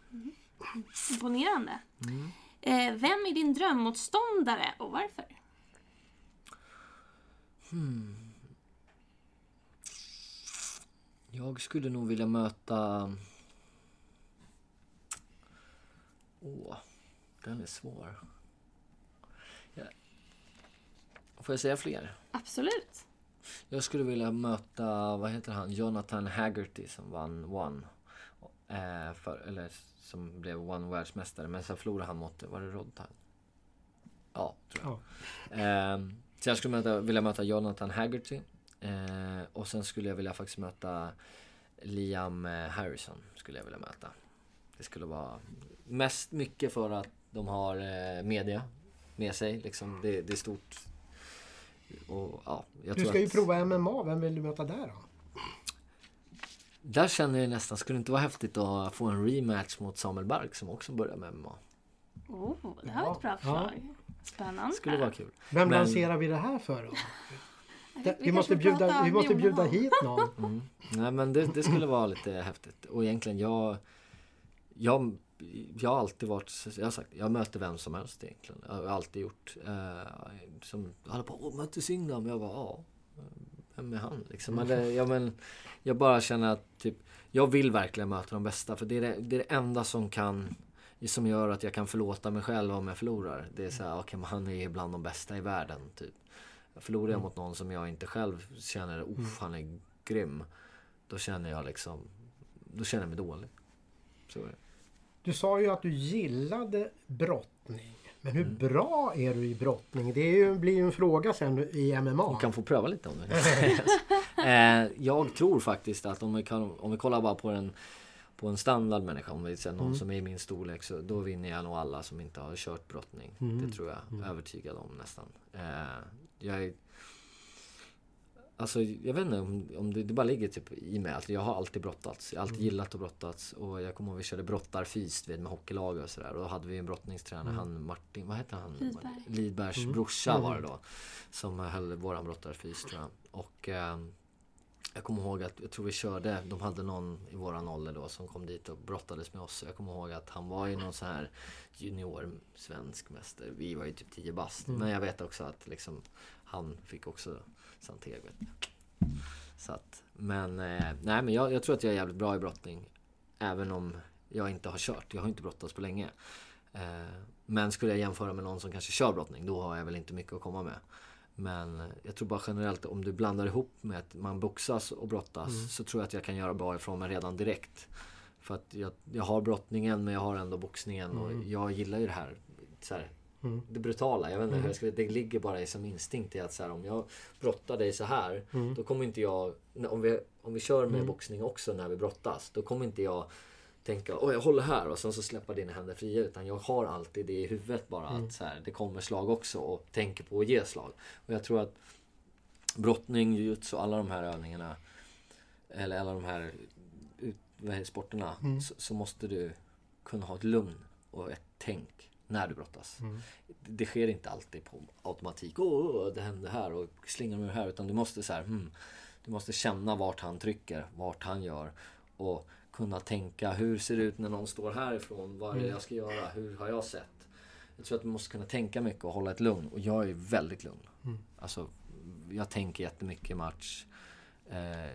Imponerande. Mm. Eh, vem är din drömmotståndare och varför? Jag skulle nog vilja möta... Åh, den är svår. Ja. Får jag säga fler? Absolut. Jag skulle vilja möta, vad heter han, Jonathan Haggerty som vann One. Eh, för, eller som blev One världsmästare. Men sen förlorade han mot, var det Rodtime? Ja, tror jag. Ja. Eh, så jag skulle möta, vilja möta Jonathan Haggerty. Eh, och sen skulle jag vilja faktiskt möta Liam eh, Harrison. Skulle jag vilja möta. Det skulle vara mest mycket för att de har eh, media med sig. Liksom, det, det är stort. Och, ja, jag Du tror ska ju att- prova MMA, vem vill du möta där då? Där känner jag nästan, skulle det inte vara häftigt att få en rematch mot Samuel Bark som också börjar med MMA? Oh, det här var ett bra Ja. förslag. Spännande. Skulle vara kul. Vem Men- lanserar vi det här för då? Det- Vi, kanske måste, bjuda, vi måste bjuda hit någon. Mm. Nej men det, det skulle vara lite häftigt. Och egentligen jag... Jag, jag har alltid varit, jag har sagt, jag möter vem som helst egentligen. Jag har alltid gjort. Eh, som håller på, åh mötte Signam. Jag bara, ja. vem är han liksom? Eller, ja, men, jag bara känner att typ, jag vill verkligen möta de bästa för det är det, det, är det enda som kan som gör att jag kan förlåta mig själv om jag förlorar. Det är så här, okej okay, men han är bland de bästa i världen. Typ. Förlorar jag mot någon som jag inte själv känner, uff han är grym. Då känner jag liksom, då känner jag mig dålig. Så är det. Du sa ju att du gillade brottning. Men hur mm. bra är du i brottning? Det ju, blir ju en fråga sen i MMA. Du kan få pröva lite om det. eh, jag tror faktiskt att om vi, kan, om vi kollar bara på en, på en standard människa, om vi säger någon mm. som är i min storlek, så då vinner jag nog alla som inte har kört brottning. Mm. Det tror jag, mm. övertygad om nästan. Eh, jag är Alltså jag vet inte om, om det, det, bara ligger typ i mig. Alltså, jag har alltid brottats. Jag har alltid mm. gillat att brottas. Och jag kommer ihåg vi körde brottarfys med hockeylag och sådär. Och då hade vi en brottningstränare, mm. han Martin, vad hette han? Lidberg. Lidbergs mm. brorsa mm. var det då. Som höll våran brottarfys tror jag. Och eh, jag kommer ihåg att, jag tror vi körde, de hade någon i våran ålder då som kom dit och brottades med oss. Jag kommer ihåg att han var ju någon så här junior svensk mästare. Vi var ju typ 10 bast. Mm. Men jag vet också att liksom han fick också Vet Så att, men eh, nej men jag, jag, tror att jag är jävligt bra i brottning. Även om jag inte har kört. Jag har inte brottats på länge. Eh, men skulle jag jämföra med någon som kanske kör brottning, då har jag väl inte mycket att komma med. Men jag tror bara generellt om du blandar ihop med att man boxas och brottas mm. så tror jag att jag kan göra bra ifrån mig redan direkt. För att jag, jag har brottningen men jag har ändå boxningen mm. och jag gillar ju det här, så här Mm. Det brutala. Jag vet inte mm. jag ska, det ligger bara i som instinkt i att så här, om jag brottar dig så här. Mm. Då kommer inte jag, om vi, om vi kör med mm. boxning också när vi brottas. Då kommer inte jag tänka, åh jag håller här och sen så släppa dina händer fria. Utan jag har alltid det i huvudet bara att mm. så här, det kommer slag också och tänker på att ge slag. Och jag tror att brottning, jujutsu, alla de här övningarna. Eller alla de här sporterna. Mm. Så, så måste du kunna ha ett lugn och ett tänk när du brottas. Mm. Det sker inte alltid på automatik. Åh, det hände här och slingar det här. Utan du måste så här, hmm, Du måste känna vart han trycker, vart han gör. Och kunna tänka, hur ser det ut när någon står härifrån? Vad är det mm. jag ska göra? Hur har jag sett? Jag tror att du måste kunna tänka mycket och hålla ett lugn. Och jag är väldigt lugn. Mm. Alltså, jag tänker jättemycket match. Eh,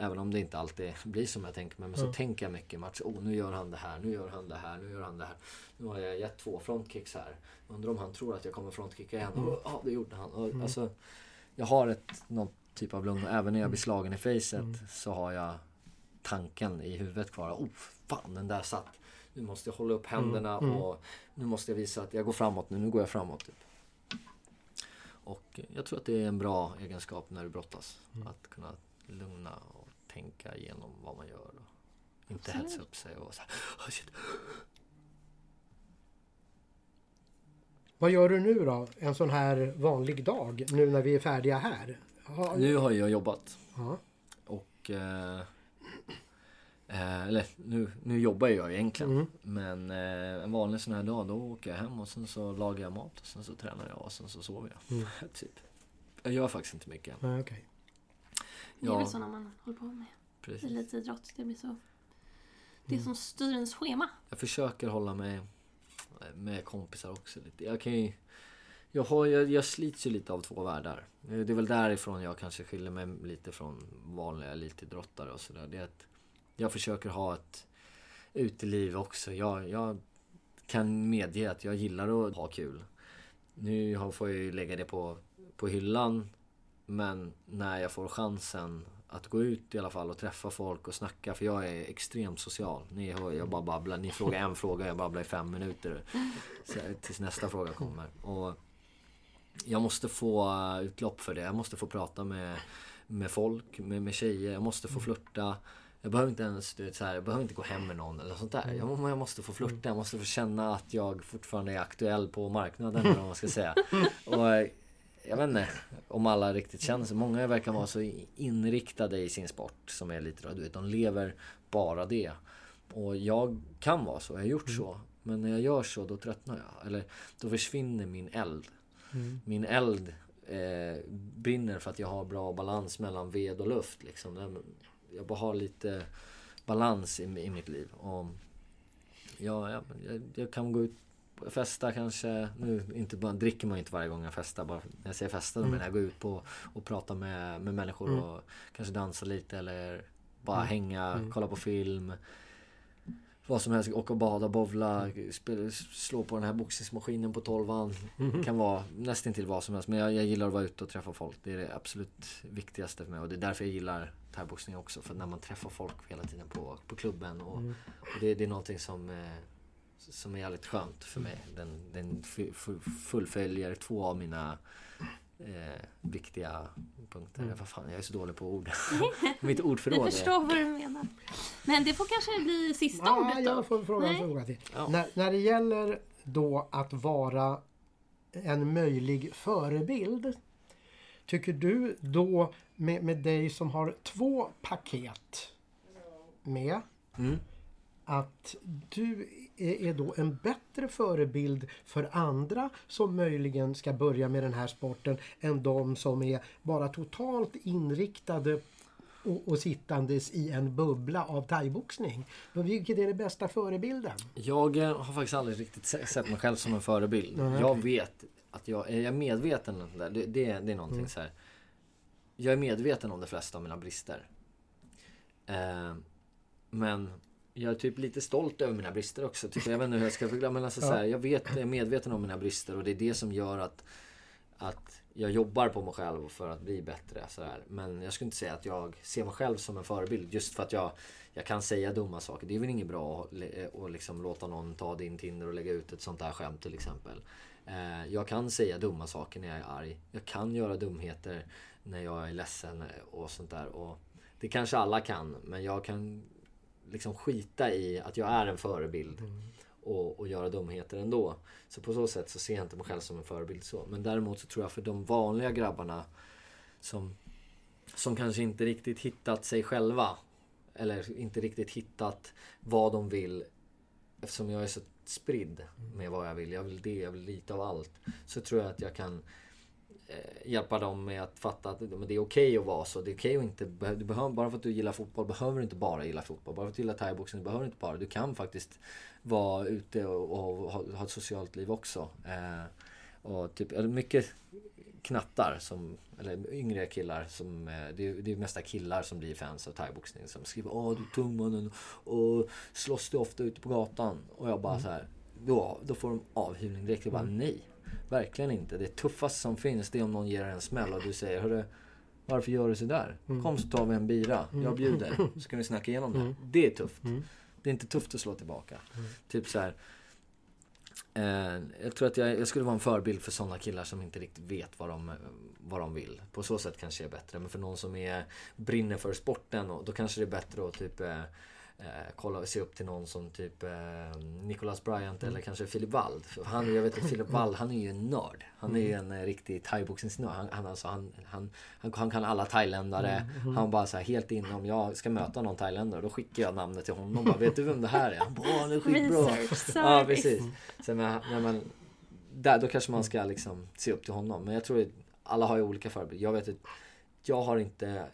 Även om det inte alltid blir som jag tänker mig. Men så mm. tänker jag mycket match. Oh, nu gör han det här, nu gör han det här, nu gör han det här. Nu har jag gett två frontkicks här. Undrar om han tror att jag kommer frontkicka igen. Mm. Ja, oh, det gjorde han. Och, mm. alltså, jag har ett, någon typ av lugn. Även när jag blir slagen i facet mm. så har jag tanken i huvudet kvar. Oh, fan den där satt. Nu måste jag hålla upp händerna mm. Mm. och nu måste jag visa att jag går framåt nu. Nu går jag framåt. Typ. Och jag tror att det är en bra egenskap när du brottas. Att kunna lugna tänka igenom vad man gör. Och inte Absolut. hetsa upp sig och så här, oh shit. Vad gör du nu då? En sån här vanlig dag nu när vi är färdiga här? Ha... Nu har jag jobbat. Ja. Och... Eh, eh, eller nu, nu jobbar jag egentligen. Mm. Men eh, en vanlig sån här dag då åker jag hem och sen så lagar jag mat. Och sen så tränar jag och sen så sover jag. Mm. typ. Jag gör faktiskt inte mycket. Nej, okay. Det är ja. väl sådana man håller på med. Precis. Elitidrott. Det blir så... Det är mm. som styr ens schema. Jag försöker hålla mig med kompisar också lite. Jag kan ju... Jag, har, jag, jag slits ju lite av två världar. Det är väl därifrån jag kanske skiljer mig lite från vanliga elitidrottare och sådär. Det är att jag försöker ha ett uteliv också. Jag, jag kan medge att jag gillar att ha kul. Nu får jag ju lägga det på, på hyllan men när jag får chansen att gå ut i alla fall och träffa folk och snacka. För jag är extremt social. Ni hör, jag bara babblar. Ni frågar en fråga, jag babblar i fem minuter. tills nästa fråga kommer. Och jag måste få utlopp för det. Jag måste få prata med, med folk, med, med tjejer. Jag måste få flirta. Jag behöver inte ens, du vet, så här, jag behöver inte gå hem med någon eller sånt där. Jag, jag måste få flirta. Jag måste få känna att jag fortfarande är aktuell på marknaden eller vad man ska säga. Och jag vet inte om alla riktigt känner sig. Många verkar vara så inriktade i sin sport som är lite du vet, de lever bara det. Och jag kan vara så, jag har gjort mm. så. Men när jag gör så då tröttnar jag. Eller då försvinner min eld. Mm. Min eld eh, brinner för att jag har bra balans mellan ved och luft. Liksom. Jag bara har lite balans i, i mitt liv. Och ja, jag, jag, jag kan gå ut festa kanske. Nu inte bara, dricker man ju inte varje gång jag festar. Bara när jag säger festa, mm. men jag går ut på och pratar med, med människor mm. och kanske dansa lite eller bara mm. hänga, mm. kolla på film. Vad som helst, åka och bada, bovla, spela, slå på den här boxningsmaskinen på tolvan. Mm. Kan vara nästan till vad som helst. Men jag, jag, gillar att vara ute och träffa folk. Det är det absolut viktigaste för mig. Och det är därför jag gillar thaiboxning också. För när man träffar folk hela tiden på, på klubben. Och, mm. och det, det, är någonting som, eh, som är jävligt skönt för mig. Den, den fullföljer två av mina eh, viktiga punkter. Mm. Vad fan, jag är så dålig på ord. Mitt ordförråd Vi förstår vad du menar. Men det får kanske bli sista ja, ordet då? Jag får fråga en fråga till. Ja. När, när det gäller då att vara en möjlig förebild. Tycker du då med, med dig som har två paket med mm. att du är då en bättre förebild för andra som möjligen ska börja med den här sporten än de som är bara totalt inriktade och, och sittandes i en bubbla av thaiboxning. Vilket är det bästa förebilden? Jag eh, har faktiskt aldrig riktigt sett mig själv som en förebild. Nej, jag vet att jag är jag medveten om det. Det, det, det är någonting mm. så här. Jag är medveten om de flesta av mina brister. Eh, men jag är typ lite stolt över mina brister också. Typ. Jag vet inte hur jag ska förklara. Men alltså, så här, jag, vet, jag är medveten om mina brister och det är det som gör att, att jag jobbar på mig själv för att bli bättre. Så här. Men jag skulle inte säga att jag ser mig själv som en förebild just för att jag, jag kan säga dumma saker. Det är väl inget bra att, att liksom låta någon ta din Tinder och lägga ut ett sånt där skämt till exempel. Eh, jag kan säga dumma saker när jag är arg. Jag kan göra dumheter när jag är ledsen och sånt där. Och det kanske alla kan, men jag kan liksom skita i att jag är en förebild. Mm. Och, och göra dumheter ändå. Så på så sätt så ser jag inte mig själv som en förebild så. Men däremot så tror jag för de vanliga grabbarna som, som kanske inte riktigt hittat sig själva. Eller inte riktigt hittat vad de vill. Eftersom jag är så spridd med vad jag vill. Jag vill det, jag vill lite av allt. Så tror jag att jag kan hjälpa dem med att fatta att det är okej okay att vara så. Det är okej okay att inte... Du behöver, bara för att du gillar fotboll behöver du inte bara gilla fotboll. Bara för att du gillar thaiboxning behöver du inte bara. Du kan faktiskt vara ute och, och ha, ha, ett socialt liv också. Eh, och typ, mycket knattar, som, eller yngre killar, som, eh, det, är, det är mesta killar som blir fans av thaiboxning. Som skriver Åh du är tung mannen och slåss du ofta ute på gatan? Och jag bara mm. så här, då, då får de avhyvling direkt. Jag bara mm. nej. Verkligen inte. Det tuffaste som finns det är om någon ger en smäll och du säger Hörru, varför gör du sådär? Mm. Kom så tar vi en bira. Jag mm. bjuder. Så ska vi snacka igenom det. Mm. Det är tufft. Mm. Det är inte tufft att slå tillbaka. Typ så här. Eh, jag tror att jag, jag, skulle vara en förebild för sådana killar som inte riktigt vet vad de, vad de vill. På så sätt kanske jag är bättre. Men för någon som är, brinner för sporten, och, då kanske det är bättre att typ eh, eh, kolla och se upp till någon som typ eh, Nicholas Bryant eller kanske Philip Wald. Han, jag vet att Philip Wald, han är ju en nörd. Han är ju en eh, riktig thaiboxningsnörd. Han, han, alltså, han, han, han, han kan alla thailändare. Mm, mm. Han bara så här helt inne om jag ska möta någon thailändare då skickar jag namnet till honom. Bara, vet du vem det här är? Han bara, han är skitbra. Ja, precis. Sen när man, där, då kanske man ska liksom se upp till honom. Men jag tror att alla har ju olika förebilder. Jag vet att jag har inte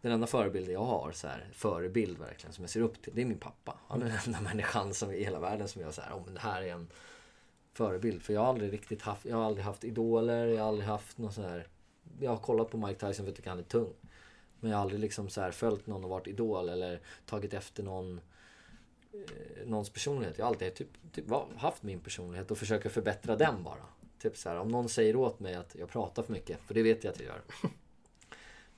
den enda förebilden jag har, så här, förebild verkligen, som jag ser upp till, det är min pappa. Han är den enda människan som, i hela världen som jag säger, oh, men det här är en förebild. För jag har aldrig riktigt haft, jag har aldrig haft idoler, jag har aldrig haft någon sån här... Jag har kollat på Mike Tyson för att jag tycker han är tung. Men jag har aldrig liksom så här följt någon och varit idol eller tagit efter någon eh, någons personlighet. Jag har alltid typ, typ haft min personlighet och försöker förbättra den bara. Typ så här, om någon säger åt mig att jag pratar för mycket, för det vet jag att jag gör.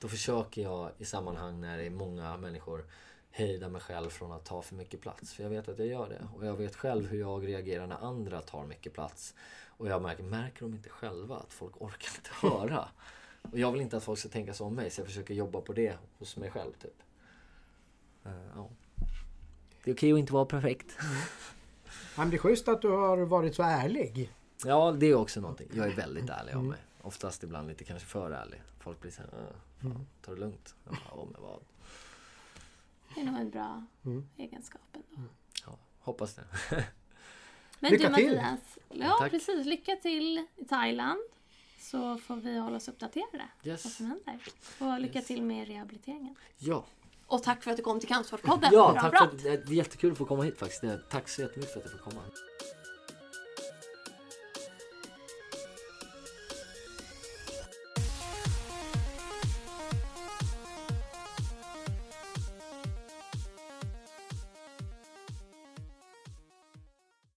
Då försöker jag i sammanhang när det är många människor hejda mig själv från att ta för mycket plats. För jag vet att jag gör det. Och jag vet själv hur jag reagerar när andra tar mycket plats. Och jag märker, märker de inte själva att folk orkar inte höra? Och jag vill inte att folk ska tänka så om mig så jag försöker jobba på det hos mig själv typ. Uh, ja. Det är okej att inte vara perfekt. Mm. Men det är schysst att du har varit så ärlig. Ja, det är också någonting. Jag är väldigt ärlig av mig. Oftast ibland lite kanske för ärlig. Folk blir såhär, äh, mm. ta det lugnt. Ja, med vad? Det är nog en bra mm. egenskap ändå. Mm. Ja, hoppas det. Men lycka du till. Mattias, ja Tack. precis. Lycka till i Thailand. Så får vi hålla oss uppdaterade. Yes. Vad som händer. Och lycka yes. till med rehabiliteringen. Ja. Och tack för att du kom till Kampsportspodden. Ja, tack för att, det är jättekul att få komma hit faktiskt. Tack så jättemycket för att jag fick komma.